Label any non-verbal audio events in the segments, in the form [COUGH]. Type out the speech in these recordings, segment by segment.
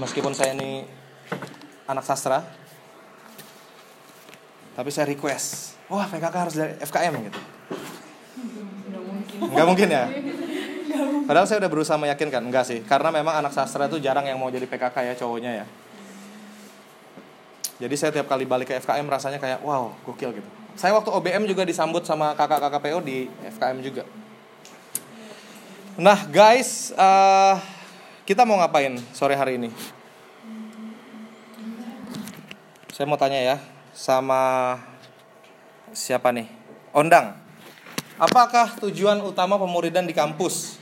meskipun saya ini anak sastra, tapi saya request, wah PKK harus dari FKM gitu. Nggak mungkin ya. Padahal saya udah berusaha meyakinkan, enggak sih, karena memang anak sastra itu jarang yang mau jadi PKK ya cowoknya ya. Jadi saya tiap kali balik ke FKM rasanya kayak wow gokil gitu. Saya waktu OBM juga disambut sama kakak-kakak PO di FKM juga. Nah guys, uh, kita mau ngapain sore hari ini? Saya mau tanya ya sama siapa nih? Ondang. Apakah tujuan utama pemuridan di kampus?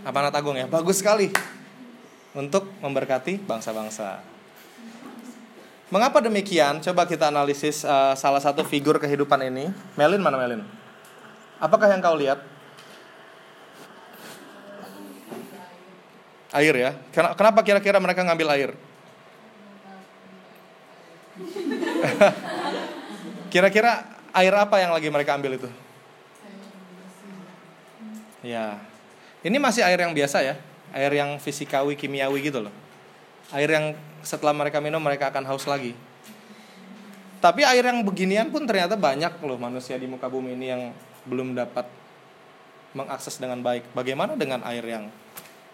Amanat Agung ya, bagus sekali untuk memberkati bangsa-bangsa. Mengapa demikian? Coba kita analisis uh, salah satu figur kehidupan ini. Melin mana Melin? Apakah yang kau lihat? Air ya. Kenapa kira-kira mereka ngambil air? [LAUGHS] Kira-kira air apa yang lagi mereka ambil itu? Ya, ini masih air yang biasa ya, air yang fisikawi kimiawi gitu loh. Air yang setelah mereka minum mereka akan haus lagi. Tapi air yang beginian pun ternyata banyak loh manusia di muka bumi ini yang belum dapat mengakses dengan baik. Bagaimana dengan air yang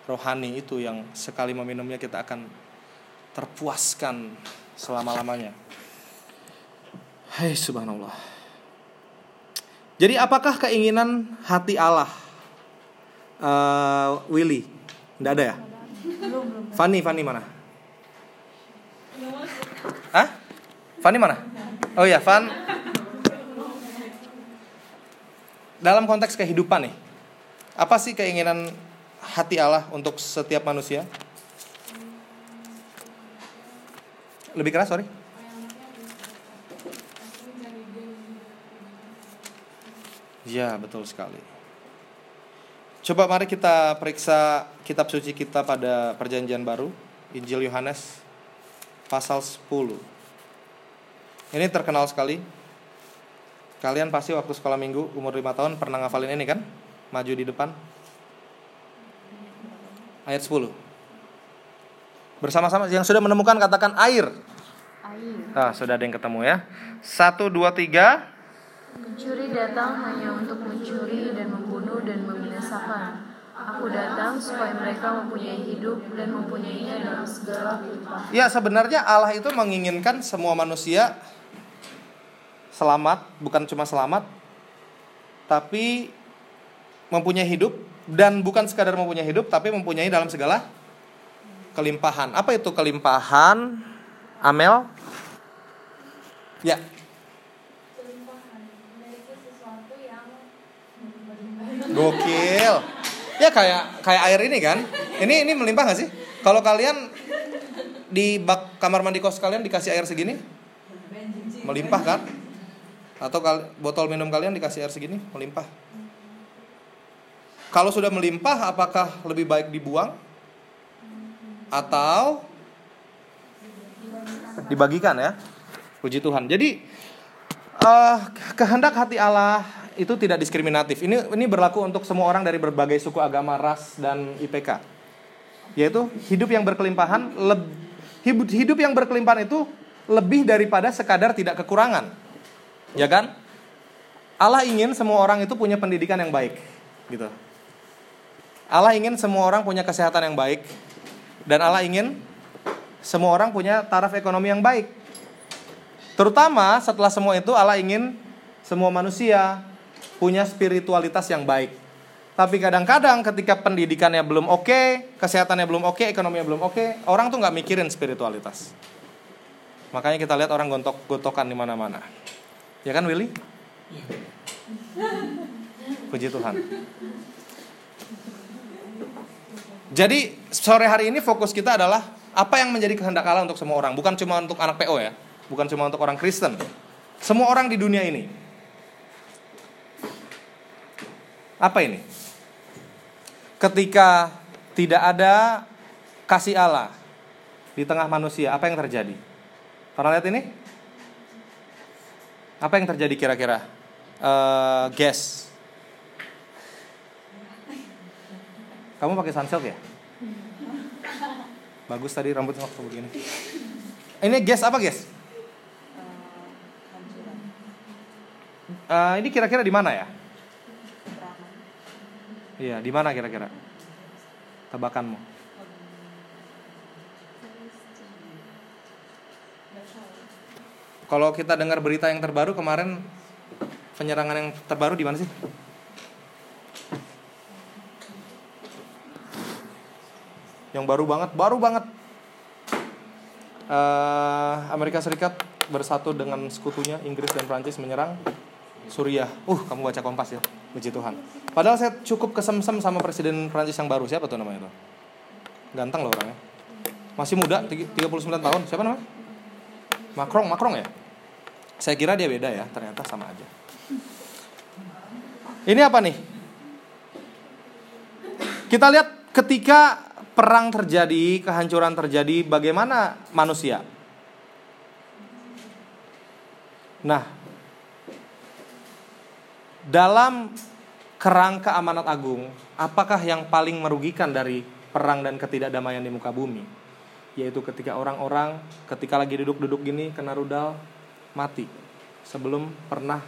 rohani itu yang sekali meminumnya kita akan terpuaskan selama-lamanya. Hai subhanallah. Jadi apakah keinginan hati Allah uh, Willy Nggak ada ya Fanny Fanny mana Fanny mana? Oh ya Fan. Dalam konteks kehidupan nih apa sih keinginan hati Allah untuk setiap manusia? Lebih keras sorry. Ya betul sekali. Coba mari kita periksa kitab suci kita pada perjanjian baru Injil Yohanes pasal 10 Ini terkenal sekali. Kalian pasti waktu sekolah minggu umur 5 tahun pernah ngafalin ini kan? Maju di depan. Ayat 10 Bersama-sama yang sudah menemukan katakan air. Air. Ah, sudah ada yang ketemu ya. Satu, dua, tiga. Pencuri datang hanya untuk mencuri dan membunuh dan membinasakan. Aku datang supaya mereka mempunyai hidup dan mempunyainya dalam segala kelimpahan. Ya, sebenarnya Allah itu menginginkan semua manusia selamat, bukan cuma selamat, tapi mempunyai hidup dan bukan sekadar mempunyai hidup, tapi mempunyai dalam segala kelimpahan. Apa itu kelimpahan? Amel? Ya, Gokil. Ya kayak kayak air ini kan. Ini ini melimpah gak sih? Kalau kalian di bak kamar mandi kos kalian dikasih air segini? Melimpah kan? Atau botol minum kalian dikasih air segini? Melimpah. Kalau sudah melimpah apakah lebih baik dibuang? Atau dibagikan ya? Puji Tuhan. Jadi uh, kehendak hati Allah itu tidak diskriminatif. Ini ini berlaku untuk semua orang dari berbagai suku agama, ras dan IPK. Yaitu hidup yang berkelimpahan hidup hidup yang berkelimpahan itu lebih daripada sekadar tidak kekurangan. Ya kan? Allah ingin semua orang itu punya pendidikan yang baik, gitu. Allah ingin semua orang punya kesehatan yang baik dan Allah ingin semua orang punya taraf ekonomi yang baik. Terutama setelah semua itu Allah ingin semua manusia punya spiritualitas yang baik. Tapi kadang-kadang ketika pendidikannya belum oke, okay, kesehatannya belum oke, okay, ekonominya belum oke, okay, orang tuh nggak mikirin spiritualitas. Makanya kita lihat orang gontok-gontokan di mana-mana. Ya kan Willy? Puji Tuhan. Jadi sore hari ini fokus kita adalah apa yang menjadi kehendak Allah untuk semua orang, bukan cuma untuk anak PO ya, bukan cuma untuk orang Kristen. Semua orang di dunia ini. Apa ini? Ketika tidak ada kasih Allah di tengah manusia, apa yang terjadi? Pernah lihat ini? Apa yang terjadi kira-kira? Uh, guess. Kamu pakai sunsilk ya? Bagus tadi rambutnya waktu begini. Ini guess apa guess? Uh, ini kira-kira di mana ya? Iya, di mana kira-kira? Tebakanmu. Kalau kita dengar berita yang terbaru kemarin penyerangan yang terbaru di mana sih? Yang baru banget, baru banget. Uh, Amerika Serikat bersatu dengan sekutunya Inggris dan Prancis menyerang Suriah. Uh, kamu baca Kompas ya. Puji Tuhan. Padahal saya cukup kesemsem sama presiden Prancis yang baru. Siapa tuh namanya tuh? Ganteng loh orangnya. Masih muda, 39 tahun. Siapa namanya? Macron, Macron ya? Saya kira dia beda ya, ternyata sama aja. Ini apa nih? Kita lihat ketika perang terjadi, kehancuran terjadi, bagaimana manusia? Nah, dalam kerangka amanat agung, apakah yang paling merugikan dari perang dan ketidakdamaian di muka bumi? Yaitu ketika orang-orang ketika lagi duduk-duduk gini kena rudal mati sebelum pernah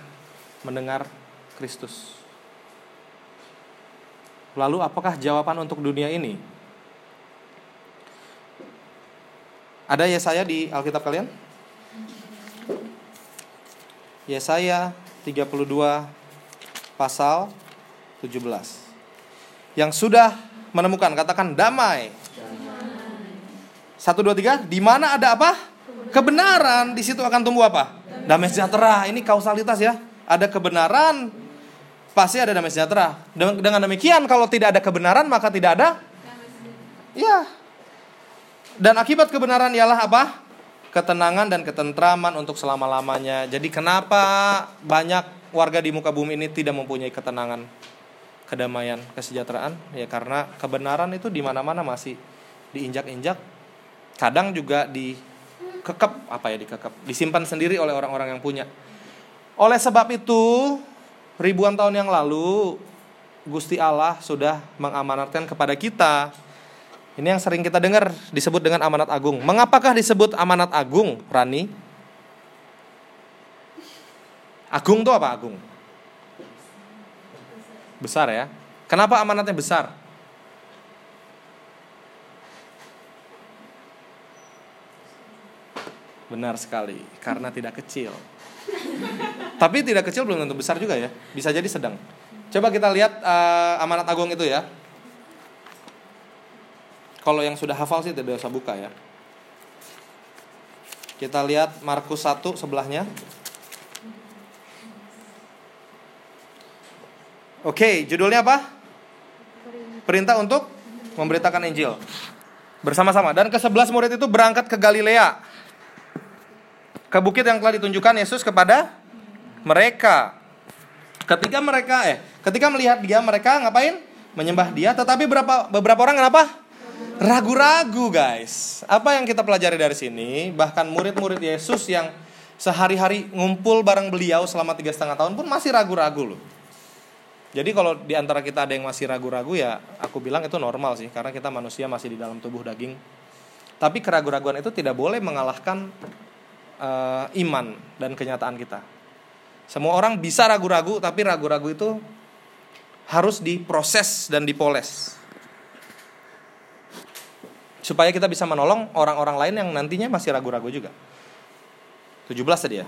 mendengar Kristus. Lalu apakah jawaban untuk dunia ini? Ada Yesaya di Alkitab kalian? Yesaya 32 pasal 17. Yang sudah menemukan katakan damai satu, dua, tiga. Di mana ada apa? Kebenaran. Di situ akan tumbuh apa? Damai sejahtera. Ini kausalitas ya. Ada kebenaran, pasti ada damai sejahtera. Dengan demikian, kalau tidak ada kebenaran, maka tidak ada. Ya. Dan akibat kebenaran ialah apa? Ketenangan dan ketentraman untuk selama-lamanya. Jadi kenapa banyak warga di muka bumi ini tidak mempunyai ketenangan, kedamaian, kesejahteraan? Ya karena kebenaran itu di mana-mana masih diinjak-injak kadang juga dikekep apa ya dikekep disimpan sendiri oleh orang-orang yang punya. Oleh sebab itu ribuan tahun yang lalu Gusti Allah sudah mengamanatkan kepada kita. Ini yang sering kita dengar disebut dengan amanat agung. Mengapakah disebut amanat agung Rani? Agung itu apa agung? Besar ya. Kenapa amanatnya besar Benar sekali, karena tidak kecil. Tapi tidak kecil belum tentu besar juga ya. Bisa jadi sedang. Coba kita lihat uh, amanat agung itu ya. Kalau yang sudah hafal sih tidak usah buka ya. Kita lihat Markus 1 sebelahnya. Oke, judulnya apa? Perintah untuk memberitakan Injil. Bersama-sama. Dan ke-11 murid itu berangkat ke Galilea ke bukit yang telah ditunjukkan Yesus kepada mereka. Ketika mereka eh ketika melihat dia mereka ngapain? Menyembah dia, tetapi beberapa beberapa orang kenapa? Ragu-ragu, guys. Apa yang kita pelajari dari sini? Bahkan murid-murid Yesus yang sehari-hari ngumpul bareng beliau selama tiga setengah tahun pun masih ragu-ragu loh. Jadi kalau di antara kita ada yang masih ragu-ragu ya, aku bilang itu normal sih, karena kita manusia masih di dalam tubuh daging. Tapi keraguan-raguan itu tidak boleh mengalahkan uh, iman dan kenyataan kita. Semua orang bisa ragu-ragu, tapi ragu-ragu itu harus diproses dan dipoles. Supaya kita bisa menolong orang-orang lain yang nantinya masih ragu-ragu juga. 17 tadi ya.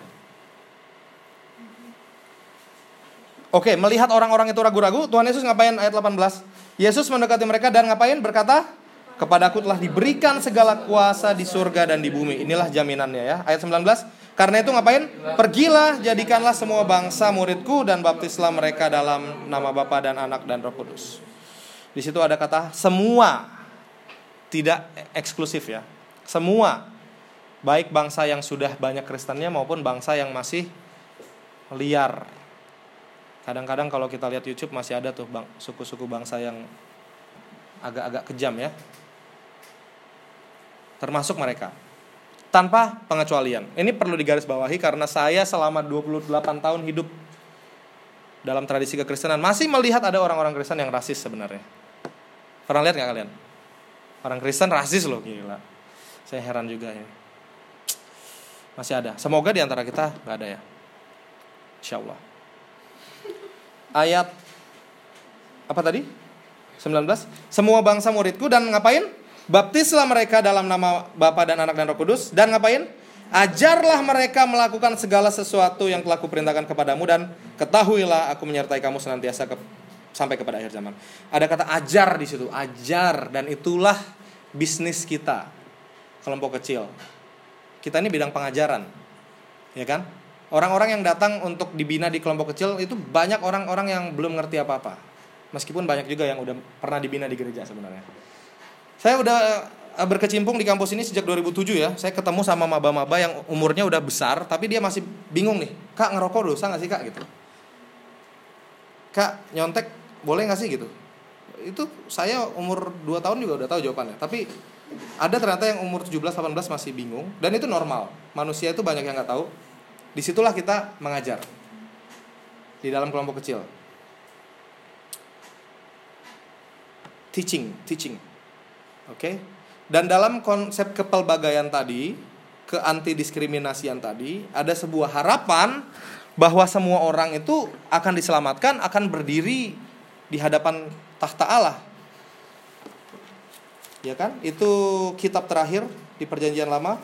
Oke, melihat orang-orang itu ragu-ragu, Tuhan Yesus ngapain ayat 18? Yesus mendekati mereka dan ngapain? Berkata, Kepadaku telah diberikan segala kuasa di surga dan di bumi. Inilah jaminannya ya. Ayat 19. Karena itu ngapain? Pergilah, jadikanlah semua bangsa muridku dan baptislah mereka dalam nama Bapa dan Anak dan Roh Kudus. Di situ ada kata semua. Tidak eksklusif ya. Semua. Baik bangsa yang sudah banyak Kristennya maupun bangsa yang masih liar. Kadang-kadang kalau kita lihat YouTube masih ada tuh bang, suku-suku bangsa yang agak-agak kejam ya termasuk mereka. tanpa pengecualian. Ini perlu digarisbawahi karena saya selama 28 tahun hidup dalam tradisi kekristenan masih melihat ada orang-orang Kristen yang rasis sebenarnya. Pernah lihat nggak kalian? Orang Kristen rasis loh gila. Saya heran juga ini. Masih ada. Semoga di antara kita nggak ada ya. Insya Allah. Ayat apa tadi? 19. Semua bangsa muridku dan ngapain? Baptislah mereka dalam nama Bapa dan Anak dan Roh Kudus dan ngapain? Ajarlah mereka melakukan segala sesuatu yang telah kuperintahkan kepadamu dan ketahuilah aku menyertai kamu senantiasa ke, sampai kepada akhir zaman. Ada kata ajar di situ, ajar dan itulah bisnis kita. Kelompok kecil. Kita ini bidang pengajaran. Ya kan? Orang-orang yang datang untuk dibina di kelompok kecil itu banyak orang-orang yang belum ngerti apa-apa. Meskipun banyak juga yang udah pernah dibina di gereja sebenarnya. Saya udah Eh, berkecimpung di kampus ini sejak 2007 ya. Saya ketemu sama maba-maba yang umurnya udah besar, tapi dia masih bingung nih. Kak ngerokok dosa nggak sih kak gitu? Kak nyontek boleh nggak sih gitu? Itu saya umur 2 tahun juga udah tahu jawabannya. Tapi ada ternyata yang umur 17-18 masih bingung dan itu normal. Manusia itu banyak yang nggak tahu. Di situlah kita mengajar di dalam kelompok kecil. Teaching, teaching. Oke? Dan dalam konsep kepelbagaian tadi, ke anti tadi, ada sebuah harapan bahwa semua orang itu akan diselamatkan, akan berdiri di hadapan tahta Allah. Ya kan? Itu kitab terakhir di Perjanjian Lama.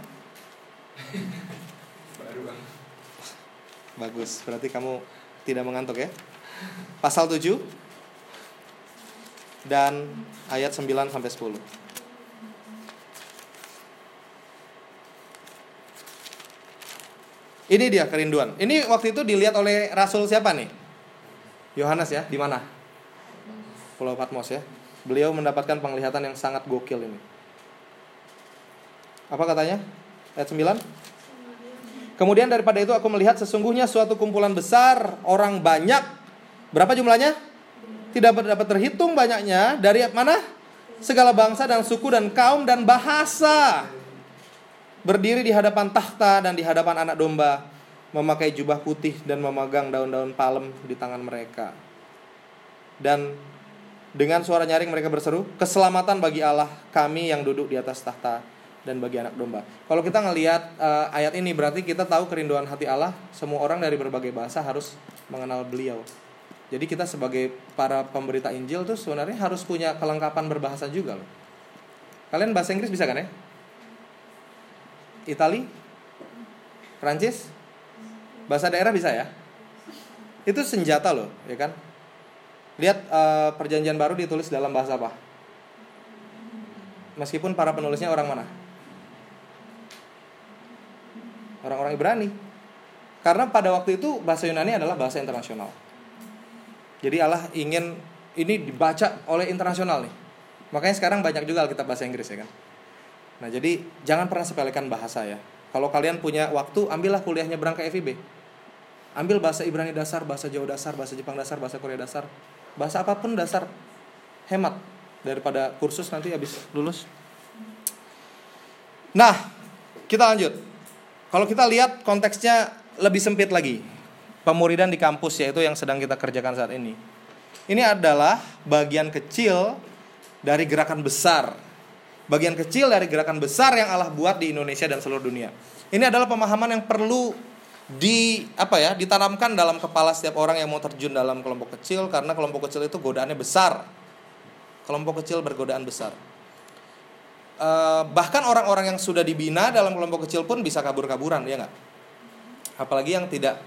Bagus, berarti kamu tidak mengantuk ya. Pasal 7 dan ayat 9 sampai 10. Ini dia kerinduan. Ini waktu itu dilihat oleh Rasul siapa nih? Yohanes ya, di mana? Pulau Patmos ya. Beliau mendapatkan penglihatan yang sangat gokil ini. Apa katanya? Ayat 9. Kemudian daripada itu aku melihat sesungguhnya suatu kumpulan besar orang banyak. Berapa jumlahnya? Tidak dapat terhitung banyaknya dari mana? Segala bangsa dan suku dan kaum dan bahasa berdiri di hadapan tahta dan di hadapan anak domba, memakai jubah putih dan memegang daun-daun palem di tangan mereka. Dan dengan suara nyaring mereka berseru, "Keselamatan bagi Allah, kami yang duduk di atas tahta dan bagi anak domba." Kalau kita ngelihat uh, ayat ini berarti kita tahu kerinduan hati Allah, semua orang dari berbagai bahasa harus mengenal Beliau. Jadi kita sebagai para pemberita Injil tuh sebenarnya harus punya kelengkapan berbahasa juga loh. Kalian bahasa Inggris bisa kan ya? Itali, Prancis, bahasa daerah bisa ya. Itu senjata loh, ya kan? Lihat uh, perjanjian baru ditulis dalam bahasa apa? Meskipun para penulisnya orang mana? Orang-orang Ibrani. Karena pada waktu itu bahasa Yunani adalah bahasa internasional. Jadi Allah ingin ini dibaca oleh internasional nih. Makanya sekarang banyak juga Alkitab bahasa Inggris ya kan. Nah, jadi jangan pernah sepelekan bahasa ya. Kalau kalian punya waktu, ambillah kuliahnya berangkat FIB. Ambil bahasa Ibrani dasar, bahasa Jawa dasar, bahasa Jepang dasar, bahasa Korea dasar. Bahasa apa pun dasar. Hemat daripada kursus nanti habis lulus. Nah, kita lanjut. Kalau kita lihat konteksnya lebih sempit lagi. Pemuridan di kampus yaitu yang sedang kita kerjakan saat ini. Ini adalah bagian kecil dari gerakan besar bagian kecil dari gerakan besar yang Allah buat di Indonesia dan seluruh dunia. Ini adalah pemahaman yang perlu di apa ya ditanamkan dalam kepala setiap orang yang mau terjun dalam kelompok kecil karena kelompok kecil itu godaannya besar. Kelompok kecil bergodaan besar. Uh, bahkan orang-orang yang sudah dibina dalam kelompok kecil pun bisa kabur-kaburan, ya nggak? Apalagi yang tidak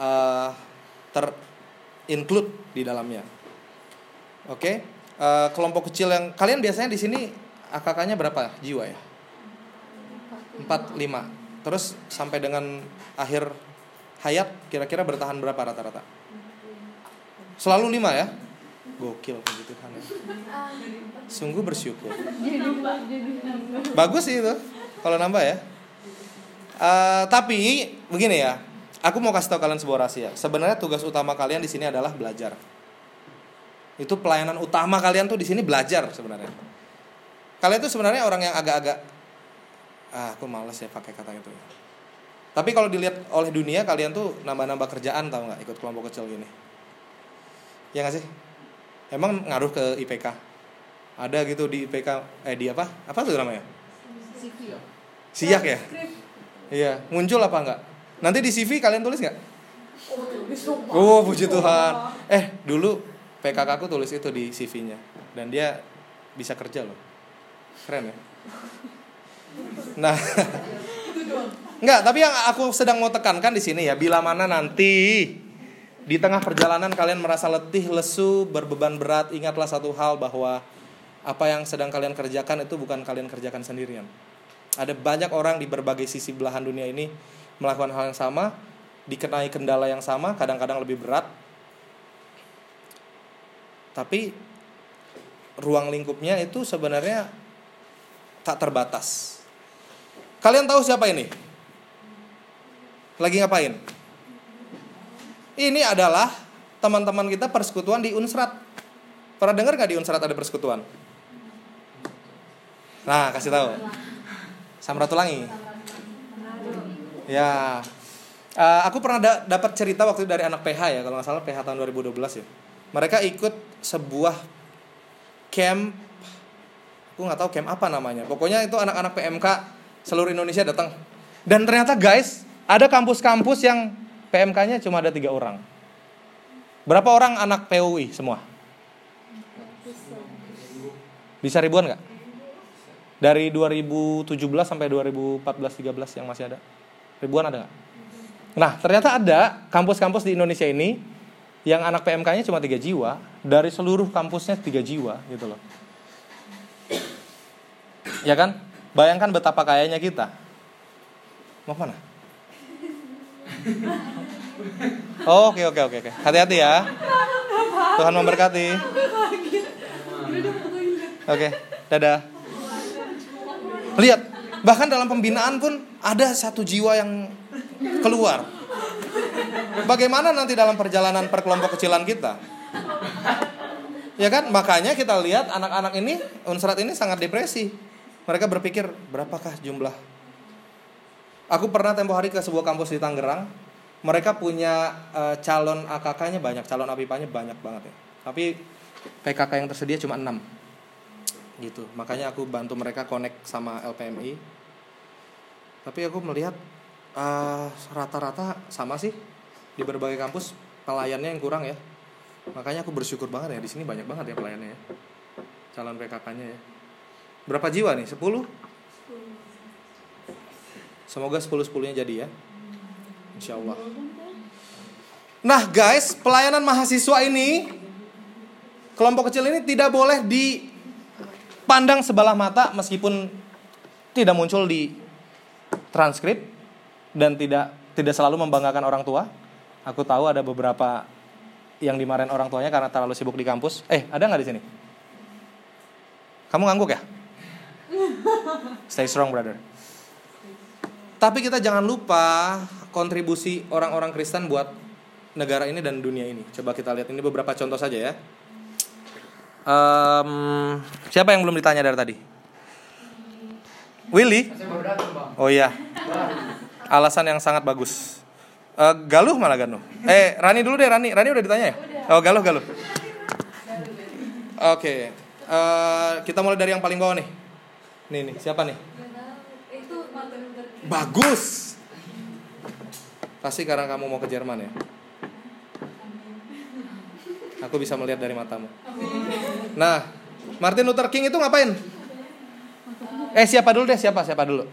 uh, ter-include di dalamnya. Oke, okay? uh, eh, kelompok kecil yang kalian biasanya di sini AKK-nya berapa jiwa ya? 45. Terus sampai dengan akhir hayat kira-kira bertahan berapa rata-rata? Selalu 5 ya? Gokil puji Tuhan ya. Sungguh bersyukur. Bagus sih itu kalau nambah ya. Uh, tapi begini ya, aku mau kasih tahu kalian sebuah rahasia. Sebenarnya tugas utama kalian di sini adalah belajar. Itu pelayanan utama kalian tuh di sini belajar sebenarnya kalian tuh sebenarnya orang yang agak-agak ah aku males ya pakai kata itu. Tapi kalau dilihat oleh dunia kalian tuh nambah-nambah kerjaan tau nggak? Ikut kelompok kecil gini. Ya nggak sih? Emang ngaruh ke IPK ada gitu di IPK eh di apa? Apa tuh namanya? Siak ya? Iya. Muncul apa enggak nanti di CV kalian tulis nggak? Oh puji Tuhan. Eh dulu PKK aku tulis itu di CV-nya dan dia bisa kerja loh keren ya nah Enggak, tapi yang aku sedang mau tekankan di sini ya, bila mana nanti di tengah perjalanan kalian merasa letih, lesu, berbeban berat, ingatlah satu hal bahwa apa yang sedang kalian kerjakan itu bukan kalian kerjakan sendirian. Ada banyak orang di berbagai sisi belahan dunia ini melakukan hal yang sama, dikenai kendala yang sama, kadang-kadang lebih berat. Tapi ruang lingkupnya itu sebenarnya tak terbatas. Kalian tahu siapa ini? Lagi ngapain? Ini adalah teman-teman kita persekutuan di Unsrat. Pernah dengar gak di Unsrat ada persekutuan? Nah, kasih tahu. Samratulangi. Ya. Uh, aku pernah da dapat cerita waktu dari anak PH ya, kalau nggak salah PH tahun 2012 ya. Mereka ikut sebuah camp aku nggak tahu camp apa namanya. Pokoknya itu anak-anak PMK seluruh Indonesia datang. Dan ternyata guys, ada kampus-kampus yang PMK-nya cuma ada tiga orang. Berapa orang anak PUI semua? Bisa ribuan nggak? Dari 2017 sampai 2014-13 yang masih ada? Ribuan ada nggak? Nah, ternyata ada kampus-kampus di Indonesia ini yang anak PMK-nya cuma tiga jiwa, dari seluruh kampusnya tiga jiwa gitu loh. Ya kan? Bayangkan betapa kayanya kita. Mau mana? Oke oke oke oke. Hati-hati ya. Tuhan memberkati. Oke, dadah. Lihat, bahkan dalam pembinaan pun ada satu jiwa yang keluar. Bagaimana nanti dalam perjalanan perkelompok kecilan kita? Ya kan? Makanya kita lihat anak-anak ini, unsrat ini sangat depresi. Mereka berpikir, berapakah jumlah Aku pernah tempo hari ke sebuah kampus di Tangerang. Mereka punya uh, calon AKK-nya banyak, calon APIPA-nya banyak banget ya. Tapi PKK yang tersedia cuma 6. Gitu. Makanya aku bantu mereka connect sama LPMI. Tapi aku melihat eh, rata-rata sama sih di berbagai kampus pelayannya yang kurang ya. Makanya aku bersyukur banget ya di sini banyak banget ya pelayannya ya. Calon PKK-nya ya. Berapa jiwa nih? 10? Semoga 10-10-nya jadi ya. Insya Allah. Nah guys, pelayanan mahasiswa ini, kelompok kecil ini tidak boleh dipandang sebelah mata meskipun tidak muncul di transkrip dan tidak tidak selalu membanggakan orang tua. Aku tahu ada beberapa yang dimarahin orang tuanya karena terlalu sibuk di kampus. Eh, ada nggak di sini? Kamu ngangguk ya? Stay strong, brother. Tapi kita jangan lupa kontribusi orang-orang Kristen buat negara ini dan dunia ini. Coba kita lihat ini beberapa contoh saja ya. Um, siapa yang belum ditanya dari tadi? Willy? Oh iya. Alasan yang sangat bagus. Uh, Galuh malah Galuh. Eh, Rani dulu deh, Rani. Rani udah ditanya ya? Oh, Galuh, Galuh. Oke. Okay. Uh, eh, kita mulai dari yang paling bawah nih. Nih, nih. Siapa nih? Bagus. Pasti karena kamu mau ke Jerman ya. Aku bisa melihat dari matamu. Nah, Martin Luther King itu ngapain? Eh siapa dulu deh siapa siapa dulu?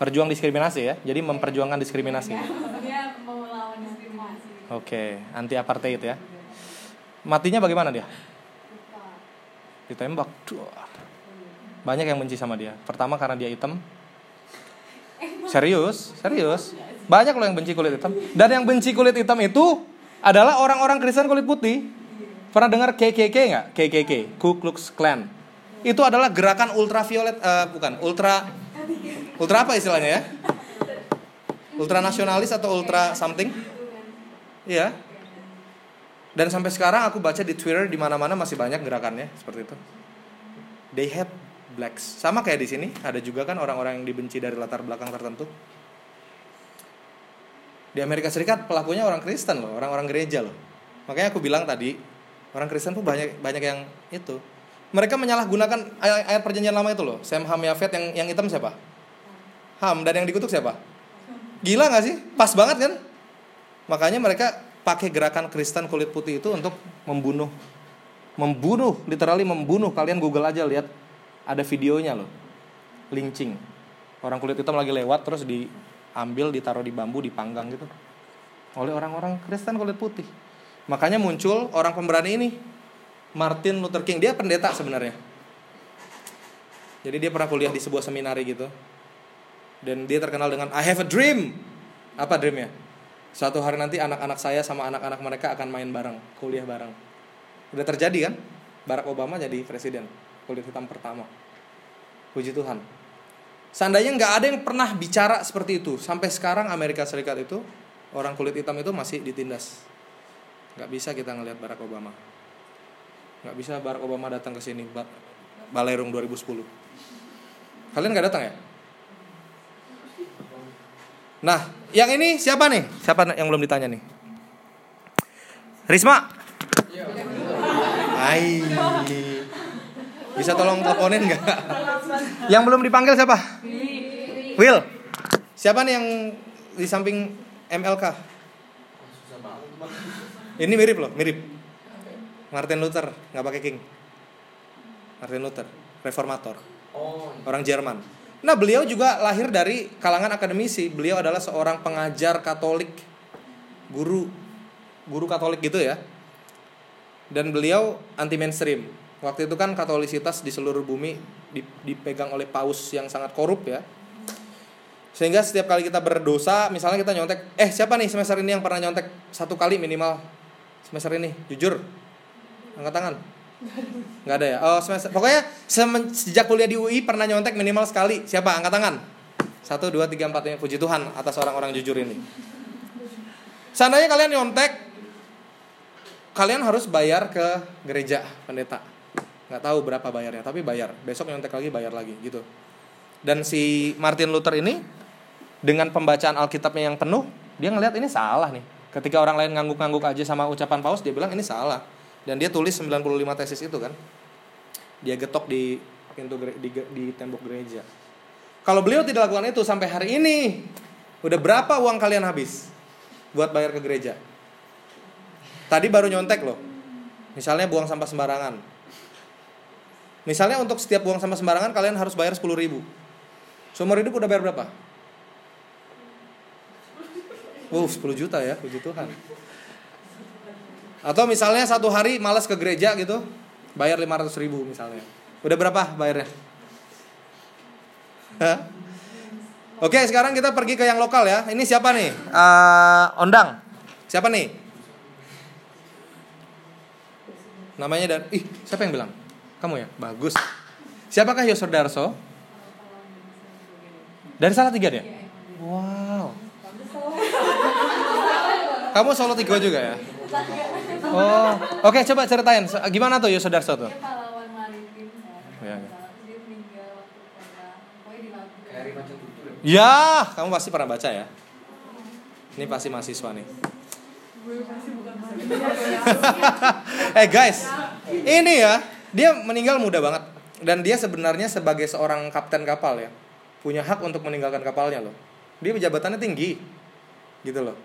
Perjuang diskriminasi ya, jadi memperjuangkan diskriminasi. Oke, anti apartheid ya. Matinya bagaimana dia? ditembak. Banyak yang benci sama dia. Pertama karena dia hitam. Serius? Serius? Banyak loh yang benci kulit hitam. Dan yang benci kulit hitam itu adalah orang-orang Kristen kulit putih. Pernah dengar KKK nggak? KKK Ku Klux Klan. Itu adalah gerakan ultraviolet uh, bukan ultra ultra apa istilahnya ya? [LAUGHS] Ultra nasionalis atau ultra something? Iya, dan sampai sekarang aku baca di Twitter di mana-mana masih banyak gerakannya seperti itu. They hate blacks. Sama kayak di sini, ada juga kan orang-orang yang dibenci dari latar belakang tertentu. Di Amerika Serikat pelakunya orang Kristen loh, orang-orang gereja loh. Makanya aku bilang tadi, orang Kristen tuh banyak banyak yang itu. Mereka menyalahgunakan ayat, ayat perjanjian lama itu loh. Sem Ham Yafet yang yang hitam siapa? Ham dan yang dikutuk siapa? Gila gak sih? Pas banget kan? Makanya mereka pakai gerakan Kristen kulit putih itu untuk membunuh membunuh, literally membunuh. Kalian Google aja lihat ada videonya loh. Lynching. Orang kulit hitam lagi lewat terus diambil, ditaruh di bambu, dipanggang gitu. Oleh orang-orang Kristen kulit putih. Makanya muncul orang pemberani ini. Martin Luther King, dia pendeta sebenarnya. Jadi dia pernah kuliah di sebuah seminari gitu. Dan dia terkenal dengan I have a dream. Apa dreamnya? Suatu hari nanti anak-anak saya sama anak-anak mereka akan main bareng, kuliah bareng. Udah terjadi kan? Barack Obama jadi presiden kulit hitam pertama. Puji Tuhan. Seandainya nggak ada yang pernah bicara seperti itu, sampai sekarang Amerika Serikat itu orang kulit hitam itu masih ditindas. Nggak bisa kita ngelihat Barack Obama. Nggak bisa Barack Obama datang ke sini, Balerung 2010. Kalian nggak datang ya? Nah, yang ini siapa nih? Siapa yang belum ditanya nih? Risma. Hai. Bisa tolong teleponin nggak? Yang belum dipanggil siapa? Will. Siapa nih yang di samping MLK? Ini mirip loh, mirip. Martin Luther, nggak pakai King. Martin Luther, reformator. Orang Jerman. Nah, beliau juga lahir dari kalangan akademisi. Beliau adalah seorang pengajar Katolik, guru, guru Katolik gitu ya. Dan beliau anti mainstream. Waktu itu kan katolisitas di seluruh bumi dipegang oleh paus yang sangat korup ya. Sehingga setiap kali kita berdosa, misalnya kita nyontek, eh siapa nih semester ini yang pernah nyontek satu kali minimal semester ini? Jujur, angkat tangan. Nggak ada ya? Oh semester, pokoknya sejak kuliah di UI pernah nyontek minimal sekali. Siapa? Angkat tangan. Satu, dua, tiga, empat. Puji Tuhan atas orang-orang jujur ini. Seandainya kalian nyontek, kalian harus bayar ke gereja pendeta nggak tahu berapa bayarnya tapi bayar besok nyontek lagi bayar lagi gitu dan si Martin Luther ini dengan pembacaan Alkitabnya yang penuh dia ngelihat ini salah nih ketika orang lain ngangguk-ngangguk aja sama ucapan paus dia bilang ini salah dan dia tulis 95 tesis itu kan dia getok di pintu di, di tembok gereja kalau beliau tidak lakukan itu sampai hari ini udah berapa uang kalian habis buat bayar ke gereja tadi baru nyontek loh misalnya buang sampah sembarangan Misalnya untuk setiap buang sampah sembarangan kalian harus bayar 10 ribu. Seumur hidup udah bayar berapa? Wow, 10 juta ya, puji Tuhan. Atau misalnya satu hari malas ke gereja gitu, bayar 500 ribu misalnya. Udah berapa bayarnya? Hah? Oke, sekarang kita pergi ke yang lokal ya. Ini siapa nih? Uh, Ondang. Siapa nih? Namanya dan ih, siapa yang bilang? Kamu ya? Bagus. Siapakah Yosur Darso? Dari salah tiga dia? Wow. Kamu solo tiga juga ya? Oh, oke okay, coba ceritain gimana tuh Yosur Darso tuh? Ya, ya. Ya, kamu pasti pernah baca ya. Ini pasti mahasiswa nih. [LAUGHS] eh guys, ini ya dia meninggal muda banget dan dia sebenarnya sebagai seorang kapten kapal ya punya hak untuk meninggalkan kapalnya loh. Dia jabatannya tinggi gitu loh.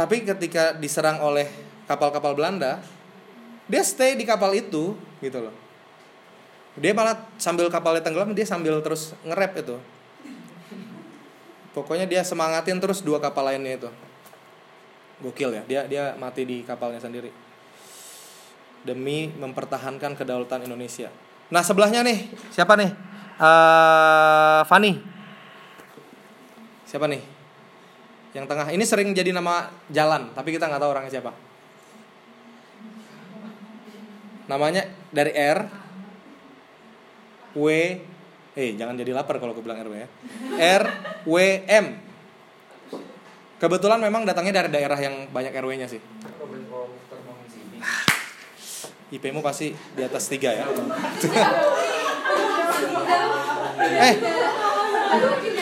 Tapi ketika diserang oleh kapal-kapal Belanda, dia stay di kapal itu gitu loh. Dia malah sambil kapalnya tenggelam dia sambil terus ngerep itu. Pokoknya dia semangatin terus dua kapal lainnya itu. Gokil ya, dia dia mati di kapalnya sendiri demi mempertahankan kedaulatan Indonesia. Nah sebelahnya nih siapa nih? Uh, Fani. Siapa nih? Yang tengah ini sering jadi nama jalan, tapi kita nggak tahu orangnya siapa. Namanya dari R W Eh jangan jadi lapar kalau aku bilang RW ya. R W M. Kebetulan memang datangnya dari daerah yang banyak RW-nya sih. IP-mu pasti di atas tiga ya. eh,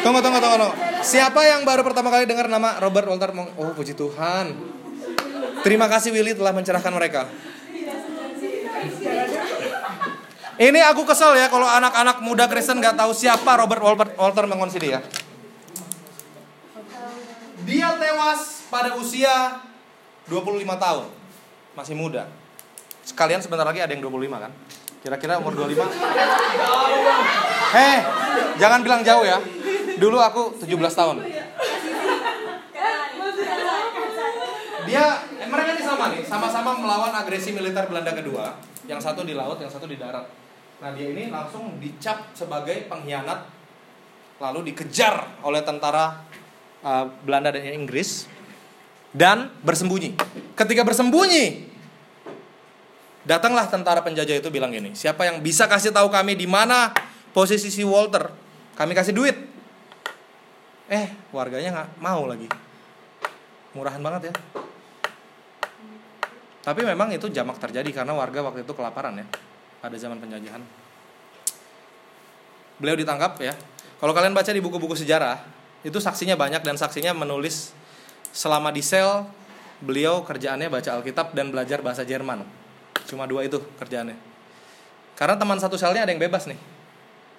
tunggu, tunggu, tunggu, tunggu. Siapa yang baru pertama kali dengar nama Robert Walter Mong? Oh, puji Tuhan. Terima kasih Willy telah mencerahkan mereka. Ini aku kesel ya kalau anak-anak muda Kristen nggak tahu siapa Robert Walter, Walter Mengonsidi ya. Dia tewas pada usia 25 tahun. Masih muda. Sekalian sebentar lagi ada yang 25 kan? Kira-kira umur 25? Heh, jangan bilang jauh ya. Dulu aku 17 tahun. Dia, eh, mereka ini sama nih, sama-sama melawan agresi militer Belanda kedua. Yang satu di laut, yang satu di darat. Nah dia ini langsung dicap sebagai pengkhianat, lalu dikejar oleh tentara uh, Belanda dan Inggris dan bersembunyi. Ketika bersembunyi, datanglah tentara penjajah itu bilang gini, siapa yang bisa kasih tahu kami di mana posisi si Walter, kami kasih duit. Eh, warganya nggak mau lagi. Murahan banget ya. Tapi memang itu jamak terjadi karena warga waktu itu kelaparan ya pada zaman penjajahan. Beliau ditangkap ya. Kalau kalian baca di buku-buku sejarah, itu saksinya banyak dan saksinya menulis selama di sel beliau kerjaannya baca Alkitab dan belajar bahasa Jerman. Cuma dua itu kerjaannya. Karena teman satu selnya ada yang bebas nih.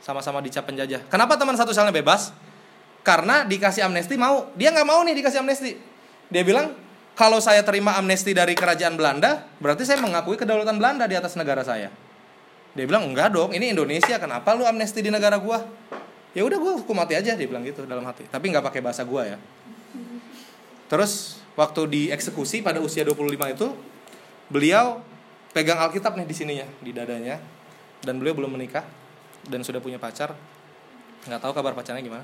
Sama-sama dicap penjajah. Kenapa teman satu selnya bebas? Karena dikasih amnesti mau. Dia nggak mau nih dikasih amnesti. Dia bilang, kalau saya terima amnesti dari kerajaan Belanda, berarti saya mengakui kedaulatan Belanda di atas negara saya. Dia bilang enggak dong, ini Indonesia, kenapa lu amnesti di negara gua? Ya udah gua hukum mati aja, dia bilang gitu dalam hati. Tapi nggak pakai bahasa gua ya. Terus waktu dieksekusi pada usia 25 itu, beliau pegang Alkitab nih di sininya, di dadanya. Dan beliau belum menikah dan sudah punya pacar. Nggak tahu kabar pacarnya gimana.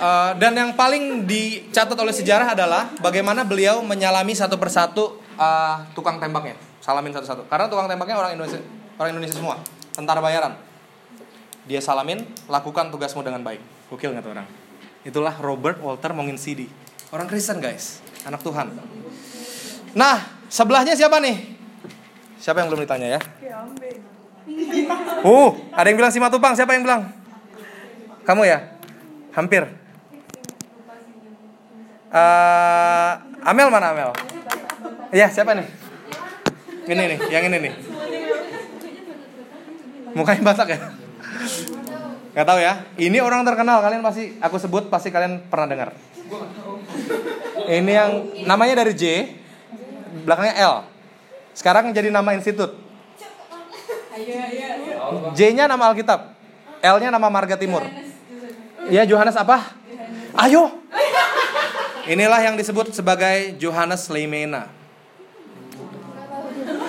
Uh, dan yang paling dicatat oleh sejarah adalah bagaimana beliau menyalami satu persatu uh, tukang tembaknya. Salamin satu-satu. Karena tukang tembaknya orang Indonesia orang Indonesia semua. Tentara bayaran. Dia salamin lakukan tugasmu dengan baik. Gokil nggak tuh orang? Itulah Robert Walter Monginsidi orang Kristen guys. Anak Tuhan. Nah sebelahnya siapa nih? Siapa yang belum ditanya ya? Uh ada yang bilang Simatupang. Siapa yang bilang kamu ya hampir uh, Amel mana Amel Iya siapa nih ini nih, yang ini nih. Mukanya batak ya? Gak tahu ya. Ini orang terkenal kalian pasti aku sebut pasti kalian pernah dengar. Ini yang namanya dari J, belakangnya L. Sekarang jadi nama institut. J-nya nama Alkitab. L-nya nama Marga Timur. Ya Johannes apa? Ayo. Inilah yang disebut sebagai Johannes Leimena.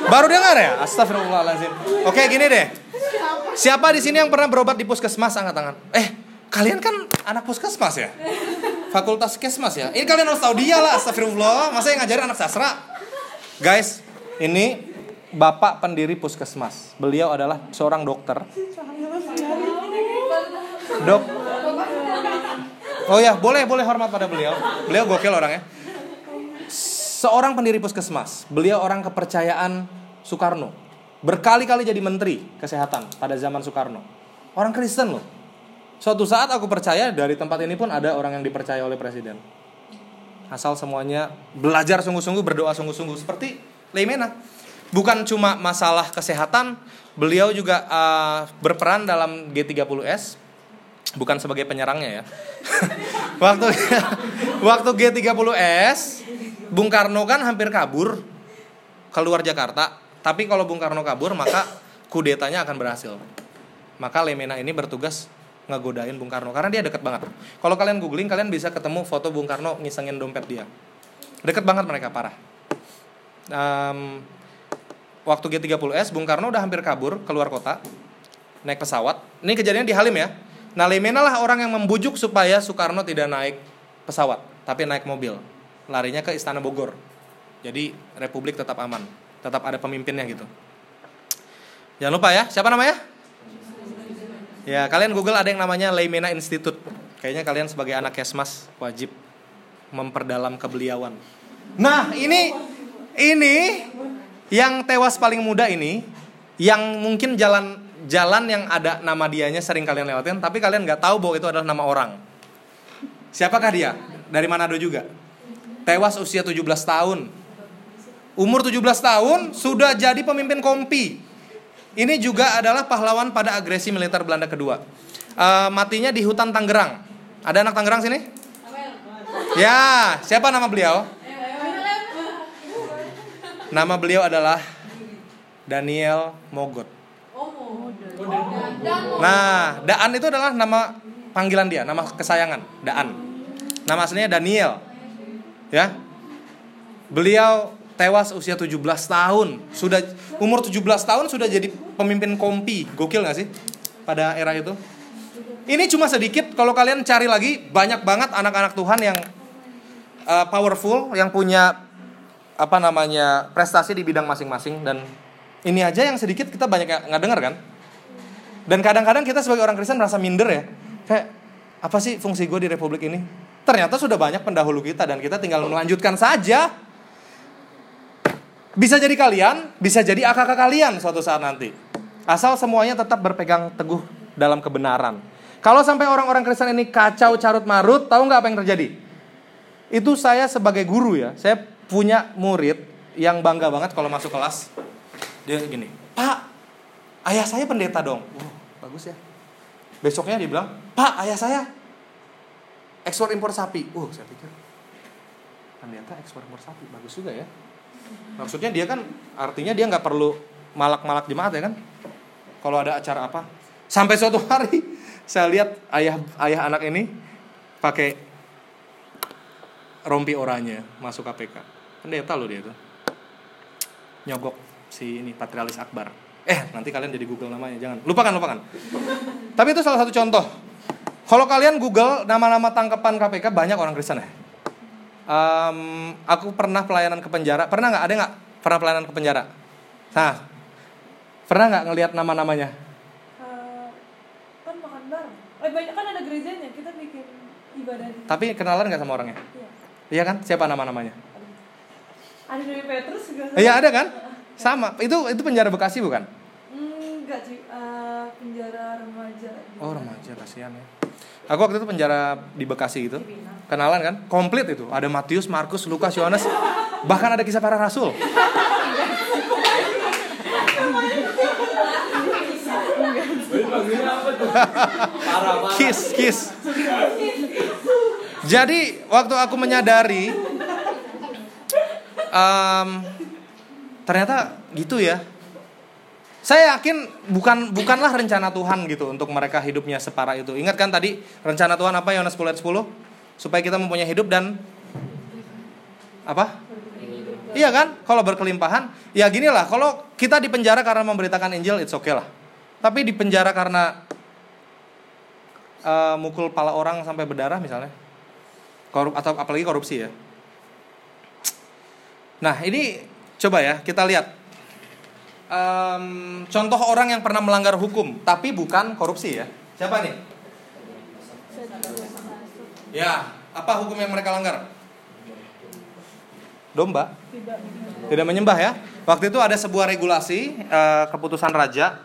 Baru dengar ya? Astagfirullahaladzim. Oke, gini deh. Siapa di sini yang pernah berobat di puskesmas angkat tangan? Eh, kalian kan anak puskesmas ya? Fakultas kesmas ya? Ini kalian harus tahu dia lah, astagfirullah. Masa yang ngajarin anak sastra? Guys, ini bapak pendiri puskesmas. Beliau adalah seorang dokter. Dok. Oh ya, boleh boleh hormat pada beliau. Beliau gokil orangnya. Seorang pendiri puskesmas. Beliau orang kepercayaan Soekarno. Berkali-kali jadi menteri kesehatan pada zaman Soekarno. Orang Kristen loh. Suatu saat aku percaya dari tempat ini pun ada orang yang dipercaya oleh presiden. Asal semuanya belajar sungguh-sungguh, berdoa sungguh-sungguh seperti Leimena. Bukan cuma masalah kesehatan, beliau juga uh, berperan dalam G30S bukan sebagai penyerangnya ya. [LAUGHS] waktu [LAUGHS] waktu G30S Bung Karno kan hampir kabur keluar Jakarta tapi kalau Bung Karno kabur, maka kudetanya akan berhasil. Maka Lemena ini bertugas ngegodain Bung Karno karena dia deket banget. Kalau kalian googling, kalian bisa ketemu foto Bung Karno ngisengin dompet dia. Deket banget mereka parah. Um, waktu G30S, Bung Karno udah hampir kabur keluar kota naik pesawat. Ini kejadian di Halim ya. Lemena lah orang yang membujuk supaya Soekarno tidak naik pesawat, tapi naik mobil. Larinya ke Istana Bogor. Jadi Republik tetap aman tetap ada pemimpinnya gitu. Jangan lupa ya, siapa namanya? Ya, kalian Google ada yang namanya Leimena Institute. Kayaknya kalian sebagai anak Kesmas wajib memperdalam kebeliawan. Nah, ini ini Yang tewas paling muda ini, yang mungkin jalan jalan yang ada nama dianya sering kalian lewatin, tapi kalian nggak tahu bahwa itu adalah nama orang. Siapakah dia? Dari Manado juga. Tewas usia 17 tahun. Umur 17 tahun sudah jadi pemimpin kompi. Ini juga adalah pahlawan pada agresi militer Belanda kedua. Uh, matinya di hutan Tangerang. Ada anak Tangerang sini? Ya, siapa nama beliau? Nama beliau adalah Daniel Mogot. Nah, Daan itu adalah nama panggilan dia, nama kesayangan, Daan. Nama aslinya Daniel. Ya. Beliau tewas usia 17 tahun. Sudah umur 17 tahun sudah jadi pemimpin kompi. Gokil gak sih? Pada era itu. Ini cuma sedikit kalau kalian cari lagi banyak banget anak-anak Tuhan yang uh, powerful yang punya apa namanya prestasi di bidang masing-masing dan ini aja yang sedikit kita banyak nggak dengar kan dan kadang-kadang kita sebagai orang Kristen merasa minder ya. Kayak apa sih fungsi gue di Republik ini? Ternyata sudah banyak pendahulu kita dan kita tinggal melanjutkan saja. Bisa jadi kalian bisa jadi akak kalian suatu saat nanti. Asal semuanya tetap berpegang teguh dalam kebenaran. Kalau sampai orang-orang Kristen ini kacau carut marut tahu nggak apa yang terjadi? Itu saya sebagai guru ya saya punya murid yang bangga banget kalau masuk kelas. Dia gini, Pak, ayah saya pendeta dong. Wow, bagus ya. Besoknya dia bilang, Pak, ayah saya ekspor impor sapi. Uh, saya pikir pendeta ekspor impor sapi, bagus juga ya. Maksudnya dia kan artinya dia nggak perlu malak-malak jemaat ya kan? Kalau ada acara apa, sampai suatu [LAUGHS] hari saya lihat ayah ayah anak ini pakai rompi oranye masuk KPK pendeta loh dia itu nyogok si ini patrialis akbar eh nanti kalian jadi google namanya jangan. Lupakan lupakan. Tapi itu salah satu contoh. Kalau kalian google nama-nama tangkapan KPK banyak orang Kristen ya. Um, aku pernah pelayanan ke penjara. Pernah nggak? Ada nggak? Pernah pelayanan ke penjara? Nah pernah nggak ngelihat nama-namanya? Uh, kan makan bareng. Eh banyak kan ada gerejanya. Kita bikin ibadah di tapi kenalan nggak sama orangnya? Iya. iya kan? Siapa nama-namanya? Ada dari Petrus juga. Iya ada kan? Sama. Itu itu penjara Bekasi bukan? Enggak sih, uh, penjara remaja. Oh remaja kasihan ya. Aku waktu itu penjara di Bekasi gitu. Kenalan kan? Komplit itu. Ada Matius, Markus, Lukas, Yohanes. Bahkan ada kisah para rasul. kiss, kiss. Jadi waktu aku menyadari um, ternyata gitu ya. Saya yakin bukan bukanlah rencana Tuhan gitu untuk mereka hidupnya separah itu. Ingat kan tadi rencana Tuhan apa Yohanes 10 ayat 10? Supaya kita mempunyai hidup dan apa? Iya kan? Kalau berkelimpahan, ya gini lah. Kalau kita di penjara karena memberitakan Injil, it's okay lah. Tapi di penjara karena uh, mukul pala orang sampai berdarah misalnya, korup atau apalagi korupsi ya, Nah ini coba ya kita lihat um, contoh orang yang pernah melanggar hukum tapi bukan korupsi ya. Siapa nih? Ya, apa hukum yang mereka langgar? Domba. Tidak menyembah ya. Waktu itu ada sebuah regulasi uh, keputusan raja.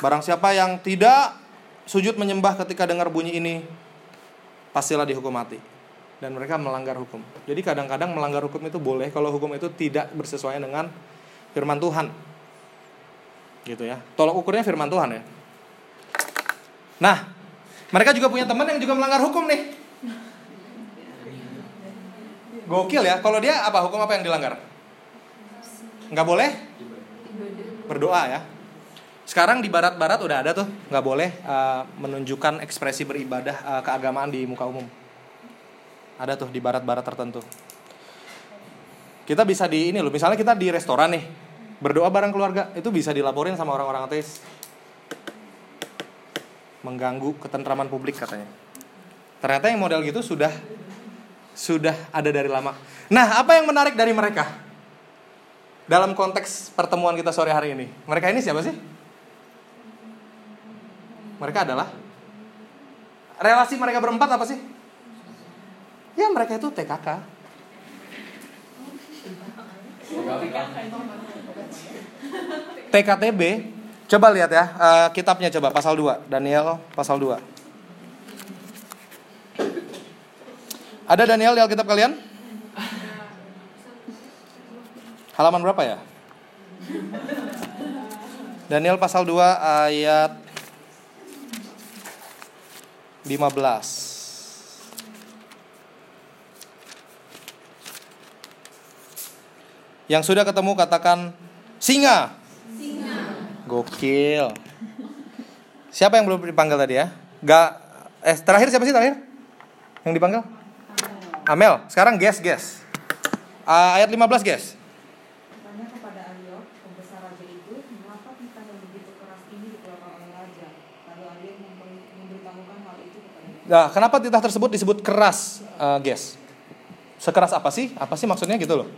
Barang siapa yang tidak sujud menyembah ketika dengar bunyi ini, pastilah dihukum mati dan mereka melanggar hukum. Jadi kadang-kadang melanggar hukum itu boleh kalau hukum itu tidak bersesuaian dengan firman Tuhan. Gitu ya. Tolak ukurnya firman Tuhan ya. Nah, mereka juga punya teman yang juga melanggar hukum nih. Gokil ya. Kalau dia apa hukum apa yang dilanggar? Nggak boleh? Berdoa ya. Sekarang di barat-barat udah ada tuh, nggak boleh uh, menunjukkan ekspresi beribadah uh, keagamaan di muka umum ada tuh di barat-barat tertentu. Kita bisa di ini loh, misalnya kita di restoran nih, berdoa bareng keluarga, itu bisa dilaporin sama orang-orang ateis. Mengganggu ketentraman publik katanya. Ternyata yang model gitu sudah sudah ada dari lama. Nah, apa yang menarik dari mereka? Dalam konteks pertemuan kita sore hari ini. Mereka ini siapa sih? Mereka adalah relasi mereka berempat apa sih? Ya mereka itu TKK. TKTB, coba lihat ya eh, kitabnya coba pasal 2, Daniel pasal 2. Ada Daniel di Alkitab kalian? Halaman berapa ya? Daniel pasal 2 ayat 15. Yang sudah ketemu katakan singa. Gokil. Siapa yang belum dipanggil tadi ya? Gak eh terakhir siapa sih terakhir? Yang dipanggil? Amel. Sekarang guess guess. Ah, ayat 15 guess. Nah, kenapa titah tersebut disebut keras, eh, guess? Sekeras apa sih? Apa sih maksudnya gitu loh?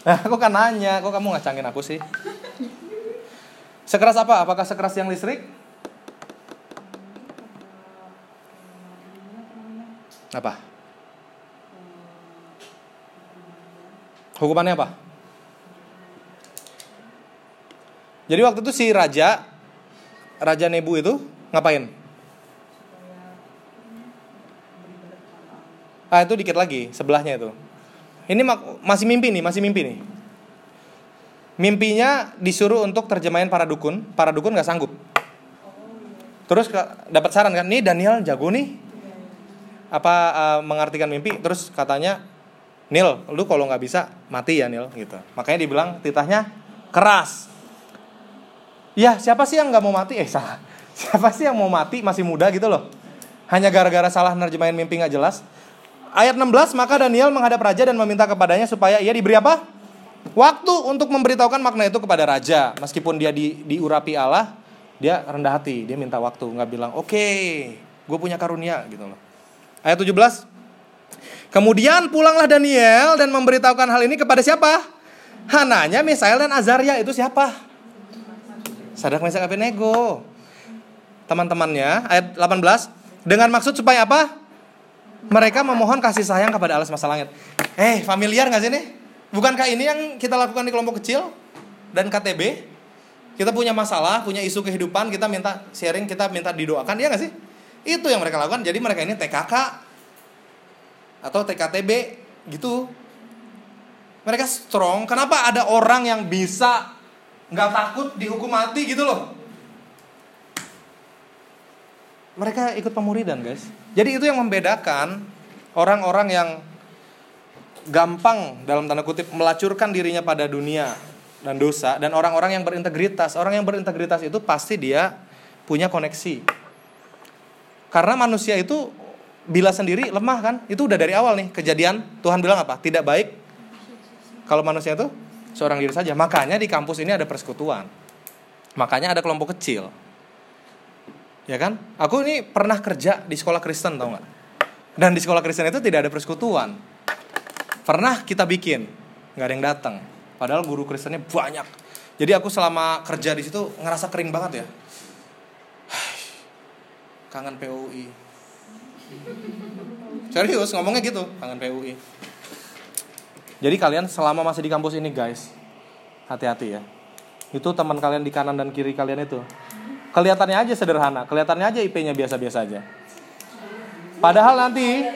Nah, aku kan nanya, kok kamu ngacangin aku sih? Sekeras apa? Apakah sekeras yang listrik? Apa? Hukumannya apa? Jadi waktu itu si raja, raja Nebu itu ngapain? Ah itu dikit lagi sebelahnya itu. Ini masih mimpi nih, masih mimpi nih. Mimpinya disuruh untuk terjemahin para dukun, para dukun nggak sanggup. Terus dapat saran kan, nih Daniel jago nih, apa uh, mengartikan mimpi. Terus katanya, Nil, lu kalau nggak bisa mati ya Nil, gitu. Makanya dibilang titahnya keras. Ya siapa sih yang nggak mau mati? Eh salah. [LAUGHS] Siapa sih yang mau mati masih muda gitu loh? Hanya gara-gara salah nerjemahin mimpi nggak jelas. Ayat 16 maka Daniel menghadap raja dan meminta kepadanya supaya ia diberi apa? Waktu untuk memberitahukan makna itu kepada raja. Meskipun dia di, diurapi Allah, dia rendah hati. Dia minta waktu, nggak bilang oke, gue punya karunia gitu loh. Ayat 17 Kemudian pulanglah Daniel dan memberitahukan hal ini kepada siapa? Hananya, Misael dan Azaria itu siapa? Sadak Mesak Abednego. Teman-temannya ayat 18 dengan maksud supaya apa? Mereka memohon kasih sayang kepada Allah semesta langit. Eh, familiar nggak sih nih? Bukankah ini yang kita lakukan di kelompok kecil dan KTB? Kita punya masalah, punya isu kehidupan, kita minta sharing, kita minta didoakan, ya nggak sih? Itu yang mereka lakukan. Jadi mereka ini TKK atau TKTB gitu. Mereka strong. Kenapa ada orang yang bisa nggak takut dihukum mati gitu loh? Mereka ikut pemuridan guys. Jadi itu yang membedakan orang-orang yang gampang dalam tanda kutip melacurkan dirinya pada dunia dan dosa dan orang-orang yang berintegritas. Orang yang berintegritas itu pasti dia punya koneksi. Karena manusia itu bila sendiri lemah kan? Itu udah dari awal nih kejadian Tuhan bilang apa? Tidak baik kalau manusia itu seorang diri saja. Makanya di kampus ini ada persekutuan. Makanya ada kelompok kecil. Ya kan? Aku ini pernah kerja di sekolah Kristen tau nggak? Dan di sekolah Kristen itu tidak ada persekutuan. Pernah kita bikin, nggak ada yang datang. Padahal guru Kristennya banyak. Jadi aku selama kerja di situ ngerasa kering banget ya. [SIGHS] Kangen PUI. Serius ngomongnya gitu, kangen PUI. Jadi kalian selama masih di kampus ini guys, hati-hati ya. Itu teman kalian di kanan dan kiri kalian itu. Kelihatannya aja sederhana, kelihatannya aja IP-nya biasa-biasa aja. Padahal nanti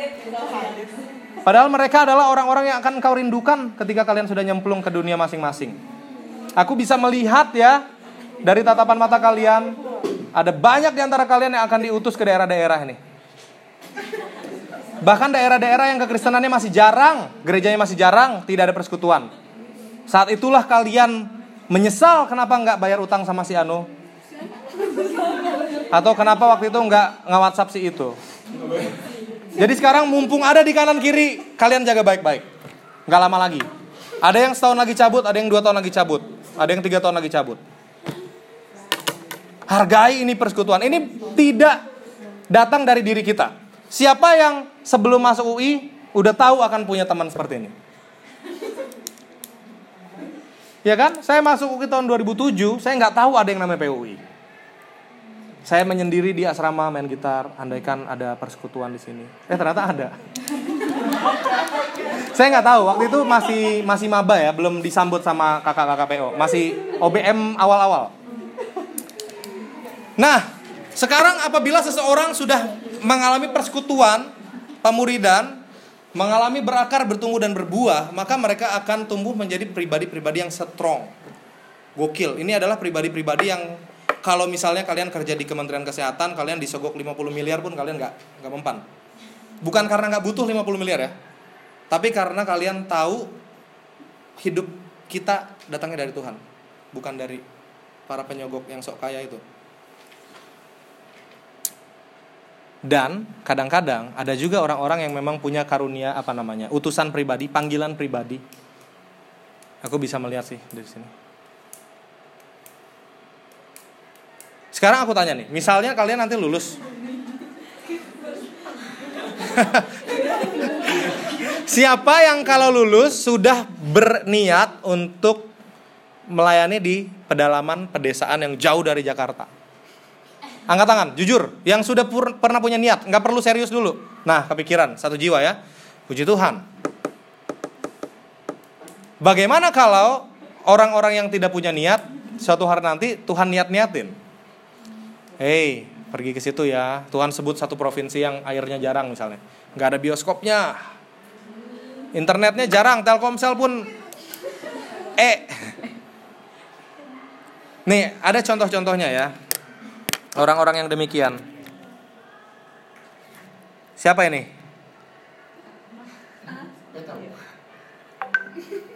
Padahal mereka adalah orang-orang yang akan kau rindukan ketika kalian sudah nyemplung ke dunia masing-masing. Aku bisa melihat ya dari tatapan mata kalian ada banyak di antara kalian yang akan diutus ke daerah-daerah ini. Bahkan daerah-daerah yang kekristenannya masih jarang, gerejanya masih jarang, tidak ada persekutuan. Saat itulah kalian menyesal kenapa nggak bayar utang sama si Anu. Atau kenapa waktu itu nggak nggak WhatsApp si itu. Jadi sekarang mumpung ada di kanan kiri, kalian jaga baik-baik. Nggak lama lagi. Ada yang setahun lagi cabut, ada yang dua tahun lagi cabut, ada yang tiga tahun lagi cabut. Hargai ini persekutuan. Ini tidak datang dari diri kita. Siapa yang sebelum masuk UI udah tahu akan punya teman seperti ini? Ya kan? Saya masuk UI tahun 2007, saya nggak tahu ada yang namanya PUI. Saya menyendiri di asrama main gitar, andaikan ada persekutuan di sini. Eh ternyata ada. saya nggak tahu waktu itu masih masih maba ya, belum disambut sama kakak-kakak PO, masih OBM awal-awal. Nah, sekarang apabila seseorang sudah mengalami persekutuan, pemuridan, mengalami berakar, bertumbuh dan berbuah, maka mereka akan tumbuh menjadi pribadi-pribadi yang strong. Gokil. Ini adalah pribadi-pribadi yang kalau misalnya kalian kerja di Kementerian Kesehatan, kalian disogok 50 miliar pun kalian nggak nggak mempan. Bukan karena nggak butuh 50 miliar ya, tapi karena kalian tahu hidup kita datangnya dari Tuhan, bukan dari para penyogok yang sok kaya itu. Dan kadang-kadang ada juga orang-orang yang memang punya karunia apa namanya, utusan pribadi, panggilan pribadi. Aku bisa melihat sih dari sini. Sekarang aku tanya nih, misalnya kalian nanti lulus. [LAUGHS] Siapa yang kalau lulus sudah berniat untuk melayani di pedalaman pedesaan yang jauh dari Jakarta? Angkat tangan, jujur. Yang sudah pur- pernah punya niat, nggak perlu serius dulu. Nah, kepikiran, satu jiwa ya. Puji Tuhan. Bagaimana kalau orang-orang yang tidak punya niat, suatu hari nanti Tuhan niat-niatin? Hei, pergi ke situ ya. Tuhan sebut satu provinsi yang airnya jarang misalnya. Nggak ada bioskopnya. Internetnya jarang, Telkomsel pun eh. Nih, ada contoh-contohnya ya. Orang-orang yang demikian. Siapa ini?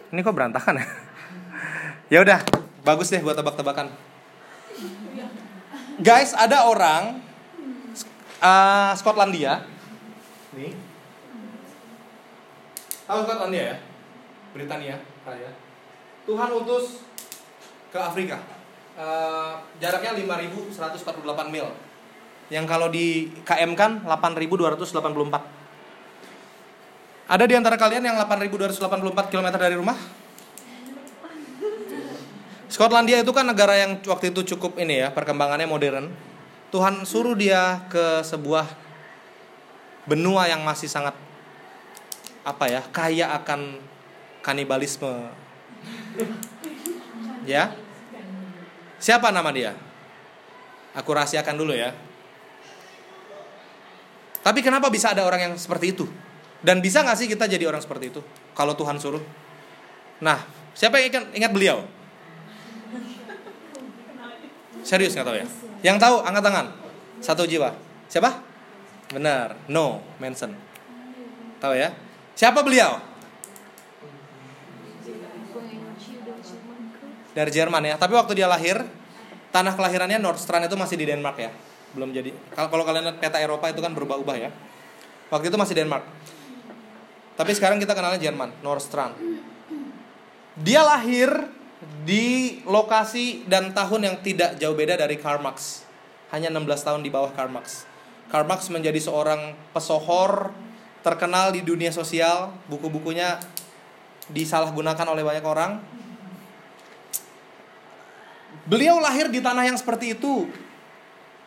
Ini kok berantakan ya? ya udah, bagus deh buat tebak-tebakan. Guys, ada orang uh, Skotlandia. Nih. Tahu Skotlandia ya? Britania raya. Tuhan utus ke Afrika. Uh, jaraknya 5148 mil. Yang kalau di KM kan 8284. Ada di antara kalian yang 8284 km dari rumah? Skotlandia itu kan negara yang waktu itu cukup ini ya, perkembangannya modern. Tuhan suruh dia ke sebuah benua yang masih sangat apa ya, kaya akan kanibalisme. Ya. Siapa nama dia? Aku rahasiakan dulu ya. Tapi kenapa bisa ada orang yang seperti itu? Dan bisa nggak sih kita jadi orang seperti itu? Kalau Tuhan suruh. Nah, siapa yang ingat, beliau? Serius nggak tahu ya? Yang tahu angkat tangan. Satu jiwa. Siapa? Benar. No, mention. Tahu ya? Siapa beliau? Dari Jerman ya. Tapi waktu dia lahir, tanah kelahirannya Nordstrand itu masih di Denmark ya. Belum jadi. Kalau kalian lihat peta Eropa itu kan berubah-ubah ya. Waktu itu masih Denmark. Tapi sekarang kita kenalnya Jerman, Nordstrand. Dia lahir di lokasi dan tahun yang tidak jauh beda dari Karl Marx. Hanya 16 tahun di bawah Karl Marx. Karl Marx menjadi seorang pesohor terkenal di dunia sosial, buku-bukunya disalahgunakan oleh banyak orang. Beliau lahir di tanah yang seperti itu.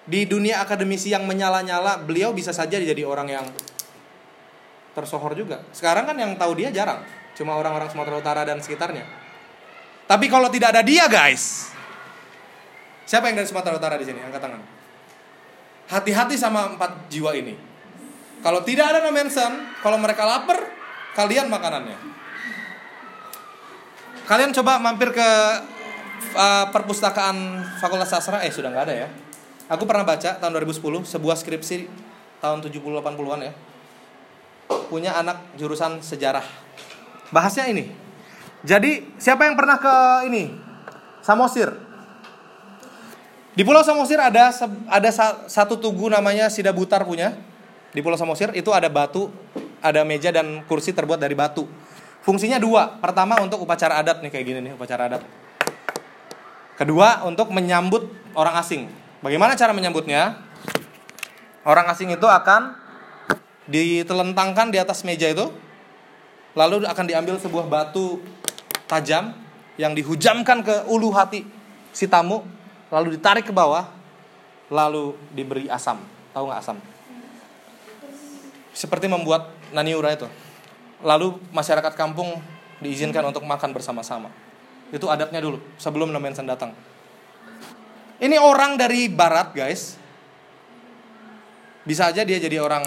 Di dunia akademisi yang menyala-nyala, beliau bisa saja jadi orang yang tersohor juga. Sekarang kan yang tahu dia jarang, cuma orang-orang Sumatera Utara dan sekitarnya. Tapi kalau tidak ada dia, guys. Siapa yang dari Sumatera Utara di sini? Angkat tangan. Hati-hati sama empat jiwa ini. Kalau tidak ada no kalau mereka lapar, kalian makanannya. Kalian coba mampir ke uh, perpustakaan Fakultas Sastra, eh sudah nggak ada ya. Aku pernah baca tahun 2010 sebuah skripsi tahun 70-80-an ya. Punya anak jurusan sejarah. Bahasnya ini, jadi siapa yang pernah ke ini? Samosir. Di Pulau Samosir ada ada satu tugu namanya Sidabutar punya. Di Pulau Samosir itu ada batu, ada meja dan kursi terbuat dari batu. Fungsinya dua. Pertama untuk upacara adat nih kayak gini nih upacara adat. Kedua untuk menyambut orang asing. Bagaimana cara menyambutnya? Orang asing itu akan ditelentangkan di atas meja itu. Lalu akan diambil sebuah batu tajam yang dihujamkan ke ulu hati si tamu, lalu ditarik ke bawah, lalu diberi asam. Tahu nggak asam? Seperti membuat naniura itu. Lalu masyarakat kampung diizinkan untuk makan bersama-sama. Itu adatnya dulu sebelum Nomensen datang. Ini orang dari barat, guys. Bisa aja dia jadi orang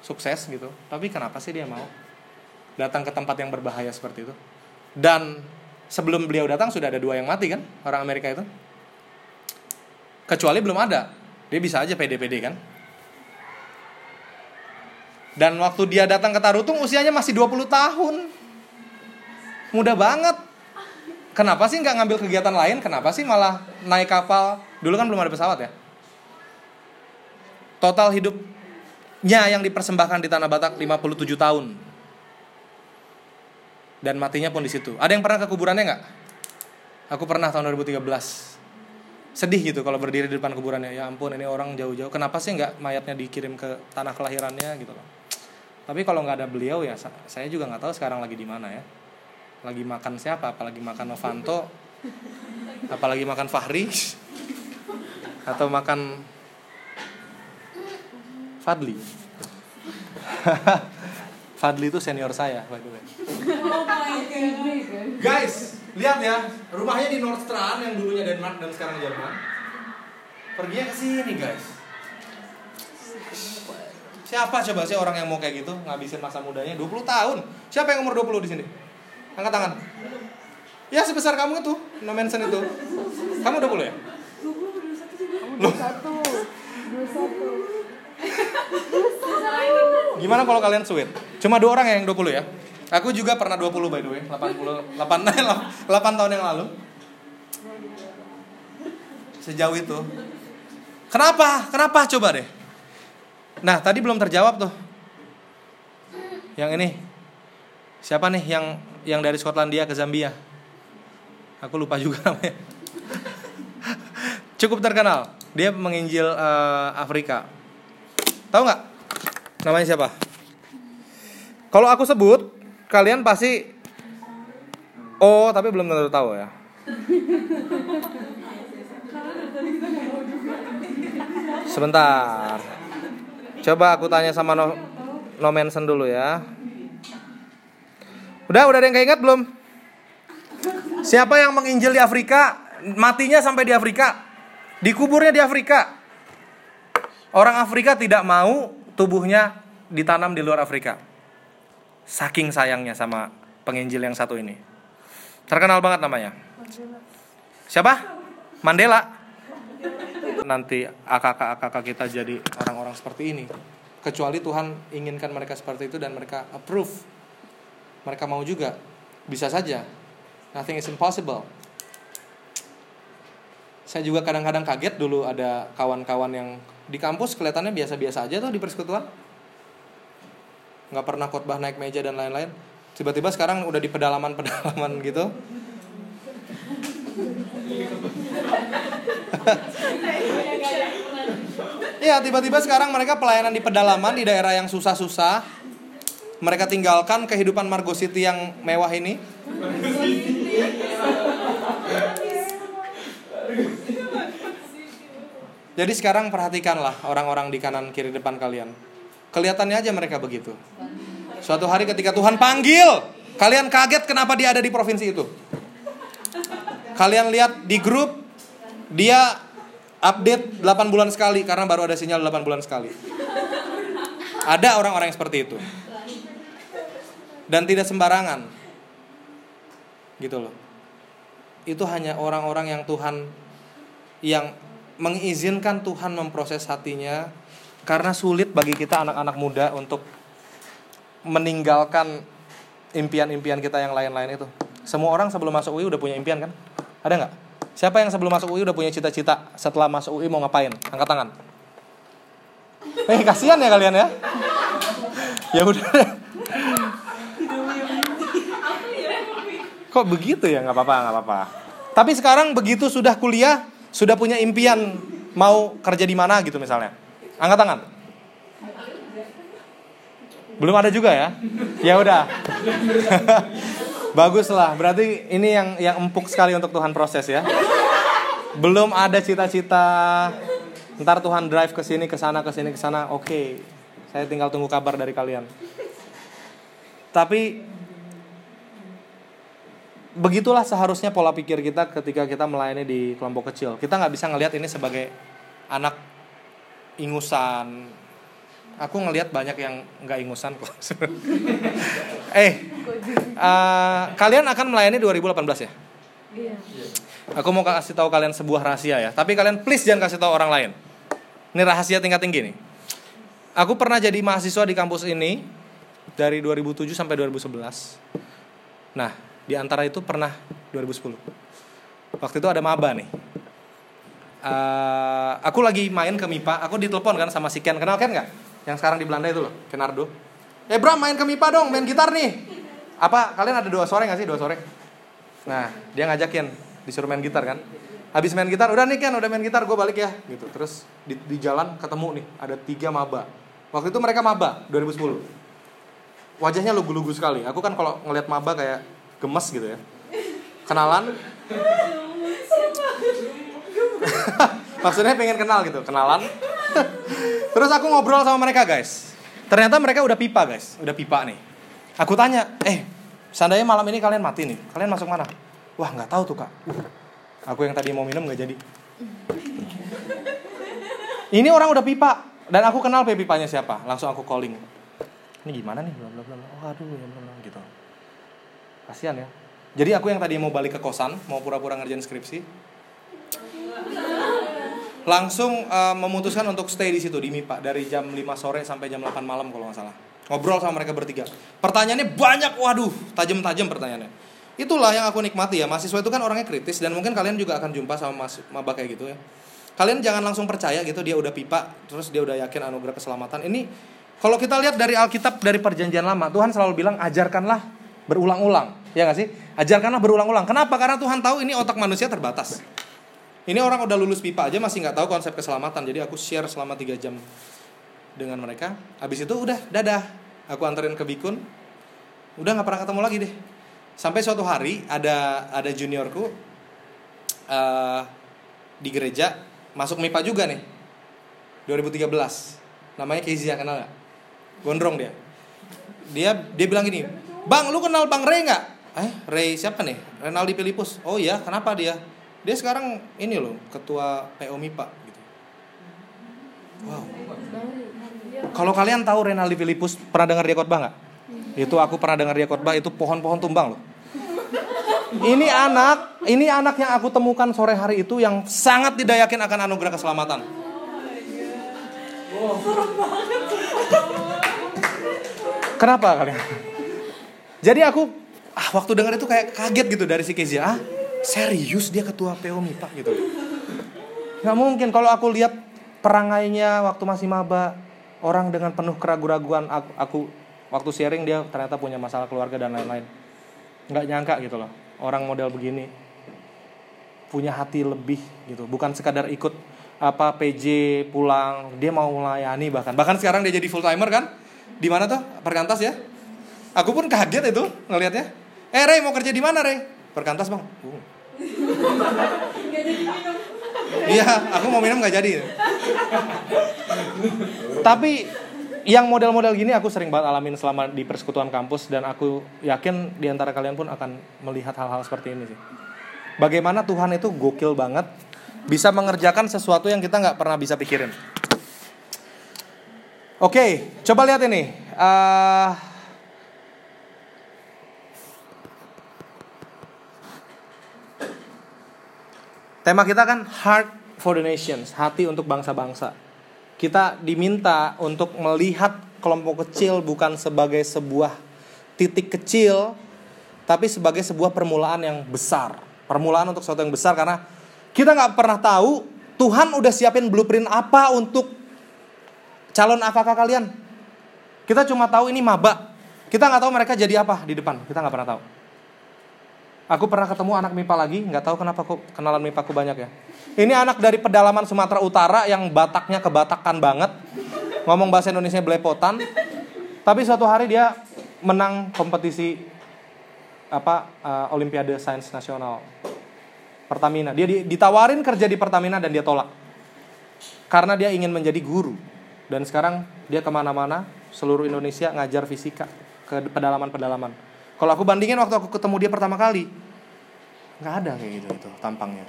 sukses gitu. Tapi kenapa sih dia mau datang ke tempat yang berbahaya seperti itu? Dan sebelum beliau datang sudah ada dua yang mati kan, orang Amerika itu. Kecuali belum ada. Dia bisa aja pede-pede kan. Dan waktu dia datang ke Tarutung usianya masih 20 tahun. Mudah banget. Kenapa sih nggak ngambil kegiatan lain? Kenapa sih malah naik kapal? Dulu kan belum ada pesawat ya. Total hidupnya yang dipersembahkan di Tanah Batak 57 tahun. Dan matinya pun di situ. Ada yang pernah ke kuburannya nggak? Aku pernah tahun 2013. Sedih gitu kalau berdiri di depan kuburannya. Ya ampun ini orang jauh-jauh. Kenapa sih nggak mayatnya dikirim ke tanah kelahirannya gitu loh. Tapi kalau nggak ada beliau ya saya juga nggak tahu sekarang lagi di mana ya. Lagi makan siapa? Apalagi makan Novanto? Apalagi makan Fahri? Atau makan Fadli. [LAUGHS] Fadli itu senior saya, by the way. [LAUGHS] Guys, lihat ya, rumahnya di Nordstrand yang dulunya Denmark dan sekarang Jerman. Perginya ke sini, guys. Siapa coba sih orang yang mau kayak gitu ngabisin masa mudanya 20 tahun? Siapa yang umur 20 di sini? Angkat tangan. Ya sebesar kamu itu, no mention itu. Kamu 20 ya? 21 21 Gimana kalau kalian sweet? Cuma dua orang yang 20 ya. Aku juga pernah 20 by the way, 80 8 8 tahun yang lalu. Sejauh itu. Kenapa? Kenapa coba deh? Nah, tadi belum terjawab tuh. Yang ini. Siapa nih yang yang dari Skotlandia ke Zambia? Aku lupa juga [LAUGHS] namanya. Cukup terkenal. Dia menginjil uh, Afrika. Tahu nggak? Namanya siapa? Kalau aku sebut, kalian pasti oh, tapi belum tentu tahu ya. Sebentar. Coba aku tanya sama no, no mention dulu ya. Udah, udah ada yang keinget belum? Siapa yang menginjil di Afrika? Matinya sampai di Afrika. Dikuburnya di Afrika. Orang Afrika tidak mau tubuhnya ditanam di luar Afrika. Saking sayangnya sama penginjil yang satu ini. Terkenal banget namanya. Siapa? Mandela. Nanti AKK-AKK kita jadi orang-orang seperti ini. Kecuali Tuhan inginkan mereka seperti itu dan mereka approve. Mereka mau juga. Bisa saja. Nothing is impossible. Saya juga kadang-kadang kaget dulu ada kawan-kawan yang di kampus kelihatannya biasa-biasa aja tuh di persekutuan. Nggak pernah khotbah naik meja dan lain-lain. Tiba-tiba sekarang udah di pedalaman-pedalaman [LAUGHS] gitu. Iya tiba-tiba sekarang mereka pelayanan di pedalaman di daerah yang susah-susah. Mereka tinggalkan kehidupan Margo City yang mewah ini Jadi sekarang perhatikanlah orang-orang di kanan kiri depan kalian. Kelihatannya aja mereka begitu. Suatu hari ketika Tuhan panggil, kalian kaget kenapa dia ada di provinsi itu. Kalian lihat di grup dia update 8 bulan sekali karena baru ada sinyal 8 bulan sekali. Ada orang-orang yang seperti itu. Dan tidak sembarangan. Gitu loh. Itu hanya orang-orang yang Tuhan yang mengizinkan Tuhan memproses hatinya karena sulit bagi kita anak-anak muda untuk meninggalkan impian-impian kita yang lain-lain itu. Semua orang sebelum masuk UI udah punya impian kan? Ada nggak? Siapa yang sebelum masuk UI udah punya cita-cita setelah masuk UI mau ngapain? Angkat tangan. Eh kasihan ya kalian ya. ya udah. Kok begitu ya? Nggak apa-apa, nggak apa-apa. Tapi sekarang begitu sudah kuliah, sudah punya impian mau kerja di mana gitu misalnya? Angkat tangan. Belum ada juga ya? Ya udah. [LAUGHS] Bagus lah. Berarti ini yang yang empuk sekali untuk Tuhan proses ya. Belum ada cita-cita Ntar Tuhan drive ke sini, ke sana, ke sini, ke sana. Oke. Saya tinggal tunggu kabar dari kalian. Tapi begitulah seharusnya pola pikir kita ketika kita melayani di kelompok kecil. Kita nggak bisa ngelihat ini sebagai anak ingusan. Aku ngelihat banyak yang nggak ingusan kok. [LAUGHS] eh, uh, kalian akan melayani 2018 ya? Iya. Aku mau kasih tahu kalian sebuah rahasia ya. Tapi kalian please jangan kasih tahu orang lain. Ini rahasia tingkat tinggi nih. Aku pernah jadi mahasiswa di kampus ini dari 2007 sampai 2011. Nah, di antara itu pernah 2010. Waktu itu ada maba nih. Uh, aku lagi main ke MIPA, aku ditelepon kan sama si Ken. Kenal Ken nggak? Yang sekarang di Belanda itu loh, Kenardo. Eh Bram main ke MIPA dong, main gitar nih. Apa kalian ada dua sore nggak sih dua sore? Nah dia ngajakin disuruh main gitar kan. Habis main gitar, udah nih Ken, udah main gitar, gue balik ya, gitu. Terus di, di jalan ketemu nih, ada tiga maba. Waktu itu mereka maba 2010. Wajahnya lugu-lugu sekali. Aku kan kalau ngelihat maba kayak gemes gitu ya. Kenalan. [LAUGHS] Maksudnya pengen kenal gitu, kenalan. [LAUGHS] Terus aku ngobrol sama mereka guys. Ternyata mereka udah pipa guys, udah pipa nih. Aku tanya, eh, seandainya malam ini kalian mati nih, kalian masuk mana? Wah nggak tahu tuh kak. Aku yang tadi mau minum nggak jadi. [LAUGHS] Ini orang udah pipa dan aku kenal pipanya siapa. Langsung aku calling. Ini gimana nih? Bla bla bla. Oh aduh ya bla. Kasihan ya. Jadi aku yang tadi mau balik ke kosan, mau pura-pura ngerjain skripsi, langsung uh, memutuskan untuk stay di situ di MIPA dari jam 5 sore sampai jam 8 malam kalau nggak salah. Ngobrol sama mereka bertiga. Pertanyaannya banyak, waduh, tajam-tajam pertanyaannya. Itulah yang aku nikmati ya. Mahasiswa itu kan orangnya kritis dan mungkin kalian juga akan jumpa sama mas maba kayak gitu ya. Kalian jangan langsung percaya gitu dia udah pipa, terus dia udah yakin anugerah keselamatan. Ini kalau kita lihat dari Alkitab dari Perjanjian Lama, Tuhan selalu bilang ajarkanlah berulang-ulang. Ya nggak sih? Ajarkanlah berulang-ulang. Kenapa? Karena Tuhan tahu ini otak manusia terbatas. Ini orang udah lulus pipa aja masih nggak tahu konsep keselamatan. Jadi aku share selama 3 jam dengan mereka. Habis itu udah dadah. Aku anterin ke Bikun. Udah nggak pernah ketemu lagi deh. Sampai suatu hari ada ada juniorku uh, di gereja masuk MIPA juga nih. 2013. Namanya Kezia kenal nggak? Gondrong dia. Dia dia bilang gini, "Bang, lu kenal Bang Ray nggak?" Eh, Ray siapa nih? Renaldi Filipus. Oh iya, kenapa dia? Dia sekarang ini loh, ketua PO MIPA gitu. Wow. Kalau kalian tahu Renaldi Filipus pernah dengar dia khotbah nggak? Itu aku pernah dengar dia khotbah itu pohon-pohon tumbang loh. Ini anak, ini anak yang aku temukan sore hari itu yang sangat tidak yakin akan anugerah keselamatan. Kenapa kalian? Jadi aku ah, waktu dengar itu kayak kaget gitu dari si Kezia. Ah, serius dia ketua PO MIPA gitu. Gak mungkin kalau aku lihat perangainya waktu masih maba orang dengan penuh keraguan-raguan aku, aku waktu sharing dia ternyata punya masalah keluarga dan lain-lain. Nggak nyangka gitu loh orang model begini punya hati lebih gitu bukan sekadar ikut apa PJ pulang dia mau melayani bahkan bahkan sekarang dia jadi full timer kan di mana tuh perkantas ya aku pun kaget itu ngelihatnya eh Ray mau kerja di mana Ray perkantas bang uh. iya aku mau minum nggak jadi tapi yang model-model gini aku sering banget alamin selama di persekutuan kampus dan aku yakin di antara kalian pun akan melihat hal-hal seperti ini sih. Bagaimana Tuhan itu gokil banget bisa mengerjakan sesuatu yang kita nggak pernah bisa pikirin. Oke, coba lihat ini. Uh, tema kita kan Heart for the Nations, hati untuk bangsa-bangsa kita diminta untuk melihat kelompok kecil bukan sebagai sebuah titik kecil, tapi sebagai sebuah permulaan yang besar. Permulaan untuk sesuatu yang besar karena kita nggak pernah tahu Tuhan udah siapin blueprint apa untuk calon AKK kalian. Kita cuma tahu ini maba. Kita nggak tahu mereka jadi apa di depan. Kita nggak pernah tahu. Aku pernah ketemu anak MIPA lagi, nggak tahu kenapa aku kenalan MIPA aku banyak ya. Ini anak dari pedalaman Sumatera Utara yang Bataknya kebatakan banget, ngomong bahasa Indonesia belepotan. Tapi suatu hari dia menang kompetisi apa uh, Olimpiade Sains Nasional Pertamina. Dia ditawarin kerja di Pertamina dan dia tolak. karena dia ingin menjadi guru. Dan sekarang dia ke mana-mana, seluruh Indonesia ngajar fisika ke pedalaman-pedalaman. Kalau aku bandingin waktu aku ketemu dia pertama kali, nggak ada kayak gitu itu tampangnya.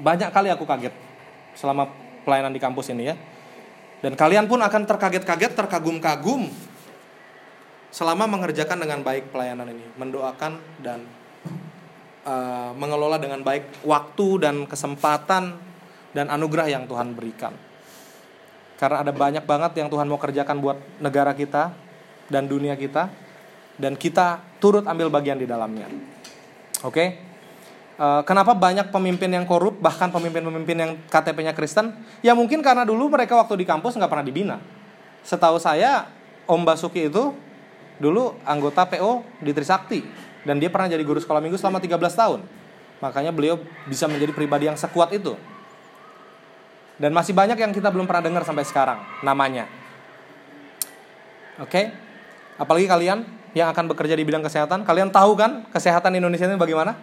Banyak kali aku kaget selama pelayanan di kampus ini ya. Dan kalian pun akan terkaget-kaget, terkagum-kagum selama mengerjakan dengan baik pelayanan ini, mendoakan dan uh, mengelola dengan baik waktu dan kesempatan dan anugerah yang Tuhan berikan. Karena ada banyak banget yang Tuhan mau kerjakan buat negara kita dan dunia kita dan kita turut ambil bagian di dalamnya. Oke? Okay? Eh, kenapa banyak pemimpin yang korup, bahkan pemimpin-pemimpin yang KTP-nya Kristen? Ya mungkin karena dulu mereka waktu di kampus nggak pernah dibina. Setahu saya, Om Basuki itu dulu anggota PO di Trisakti. Dan dia pernah jadi guru sekolah minggu selama 13 tahun. Makanya beliau bisa menjadi pribadi yang sekuat itu. Dan masih banyak yang kita belum pernah dengar sampai sekarang namanya. Oke? Okay? Apalagi kalian yang akan bekerja di bidang kesehatan, kalian tahu kan kesehatan Indonesia ini bagaimana?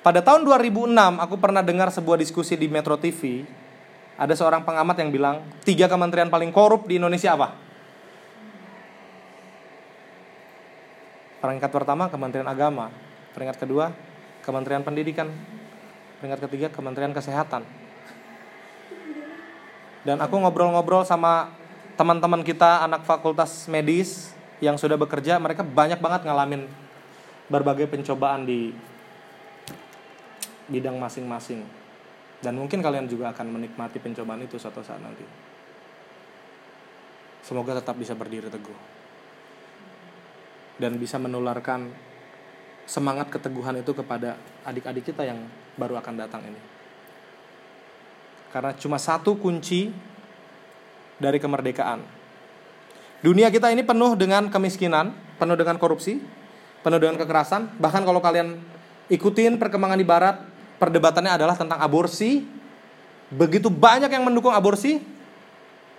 Pada tahun 2006 aku pernah dengar sebuah diskusi di Metro TV. Ada seorang pengamat yang bilang tiga kementerian paling korup di Indonesia apa? Peringkat pertama Kementerian Agama, peringkat kedua Kementerian Pendidikan, peringkat ketiga Kementerian Kesehatan. Dan aku ngobrol-ngobrol sama teman-teman kita anak fakultas medis yang sudah bekerja, mereka banyak banget ngalamin berbagai pencobaan di bidang masing-masing. Dan mungkin kalian juga akan menikmati pencobaan itu suatu saat nanti. Semoga tetap bisa berdiri teguh. Dan bisa menularkan semangat keteguhan itu kepada adik-adik kita yang baru akan datang ini. Karena cuma satu kunci dari kemerdekaan. Dunia kita ini penuh dengan kemiskinan, penuh dengan korupsi, penuh dengan kekerasan. Bahkan kalau kalian ikutin perkembangan di barat, perdebatannya adalah tentang aborsi. Begitu banyak yang mendukung aborsi,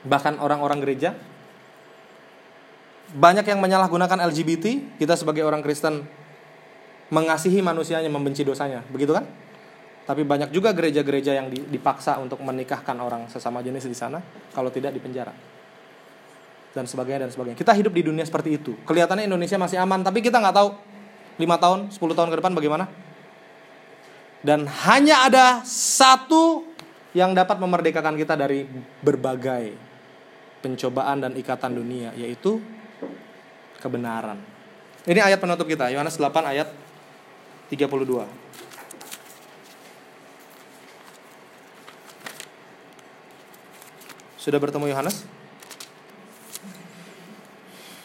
bahkan orang-orang gereja. Banyak yang menyalahgunakan LGBT, kita sebagai orang Kristen mengasihi manusianya, membenci dosanya, begitu kan? Tapi banyak juga gereja-gereja yang dipaksa untuk menikahkan orang sesama jenis di sana, kalau tidak di penjara. Dan sebagainya dan sebagainya. Kita hidup di dunia seperti itu. Kelihatannya Indonesia masih aman, tapi kita nggak tahu 5 tahun, 10 tahun ke depan bagaimana dan hanya ada satu yang dapat memerdekakan kita dari berbagai pencobaan dan ikatan dunia, yaitu kebenaran. Ini ayat penutup kita, Yohanes 8 ayat 32. Sudah bertemu Yohanes?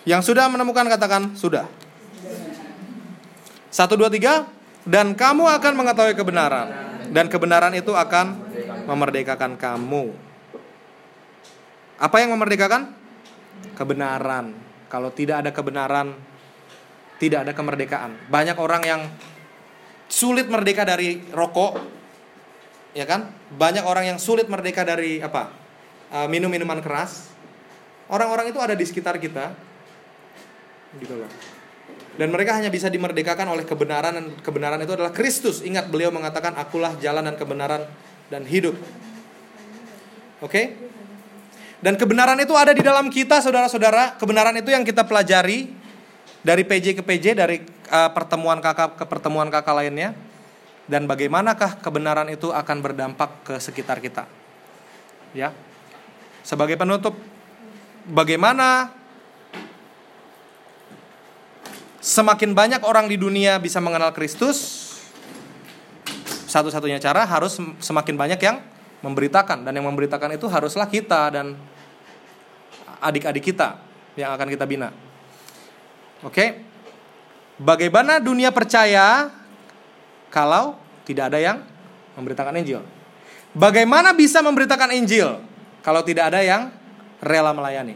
Yang sudah menemukan katakan sudah. Satu dua tiga dan kamu akan mengetahui kebenaran dan kebenaran itu akan memerdekakan kamu. Apa yang memerdekakan? Kebenaran. Kalau tidak ada kebenaran, tidak ada kemerdekaan. Banyak orang yang sulit merdeka dari rokok, ya kan? Banyak orang yang sulit merdeka dari apa? Uh, minum minuman keras. Orang-orang itu ada di sekitar kita, gitu loh. Dan mereka hanya bisa dimerdekakan oleh kebenaran dan kebenaran itu adalah Kristus. Ingat beliau mengatakan akulah jalan dan kebenaran dan hidup. Oke? Okay? Dan kebenaran itu ada di dalam kita saudara-saudara. Kebenaran itu yang kita pelajari dari PJ ke PJ, dari uh, pertemuan kakak ke pertemuan kakak lainnya. Dan bagaimanakah kebenaran itu akan berdampak ke sekitar kita? Ya. Sebagai penutup, bagaimana semakin banyak orang di dunia bisa mengenal Kristus, satu-satunya cara harus semakin banyak yang memberitakan dan yang memberitakan itu haruslah kita dan adik-adik kita yang akan kita bina. Oke. Bagaimana dunia percaya kalau tidak ada yang memberitakan Injil? Bagaimana bisa memberitakan Injil kalau tidak ada yang rela melayani?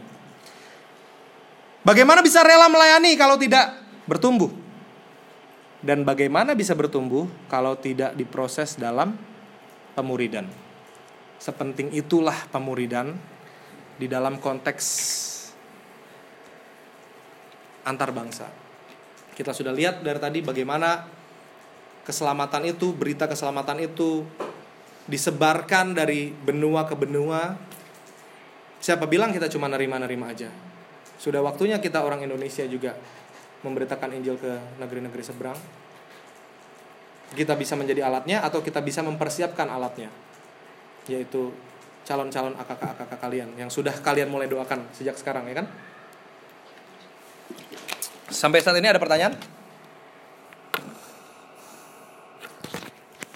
Bagaimana bisa rela melayani kalau tidak bertumbuh. Dan bagaimana bisa bertumbuh kalau tidak diproses dalam pemuridan? Sepenting itulah pemuridan di dalam konteks antar bangsa. Kita sudah lihat dari tadi bagaimana keselamatan itu, berita keselamatan itu disebarkan dari benua ke benua. Siapa bilang kita cuma nerima-nerima aja? Sudah waktunya kita orang Indonesia juga memberitakan Injil ke negeri-negeri seberang. Kita bisa menjadi alatnya atau kita bisa mempersiapkan alatnya. Yaitu calon-calon AKK-AKK kalian yang sudah kalian mulai doakan sejak sekarang ya kan? Sampai saat ini ada pertanyaan?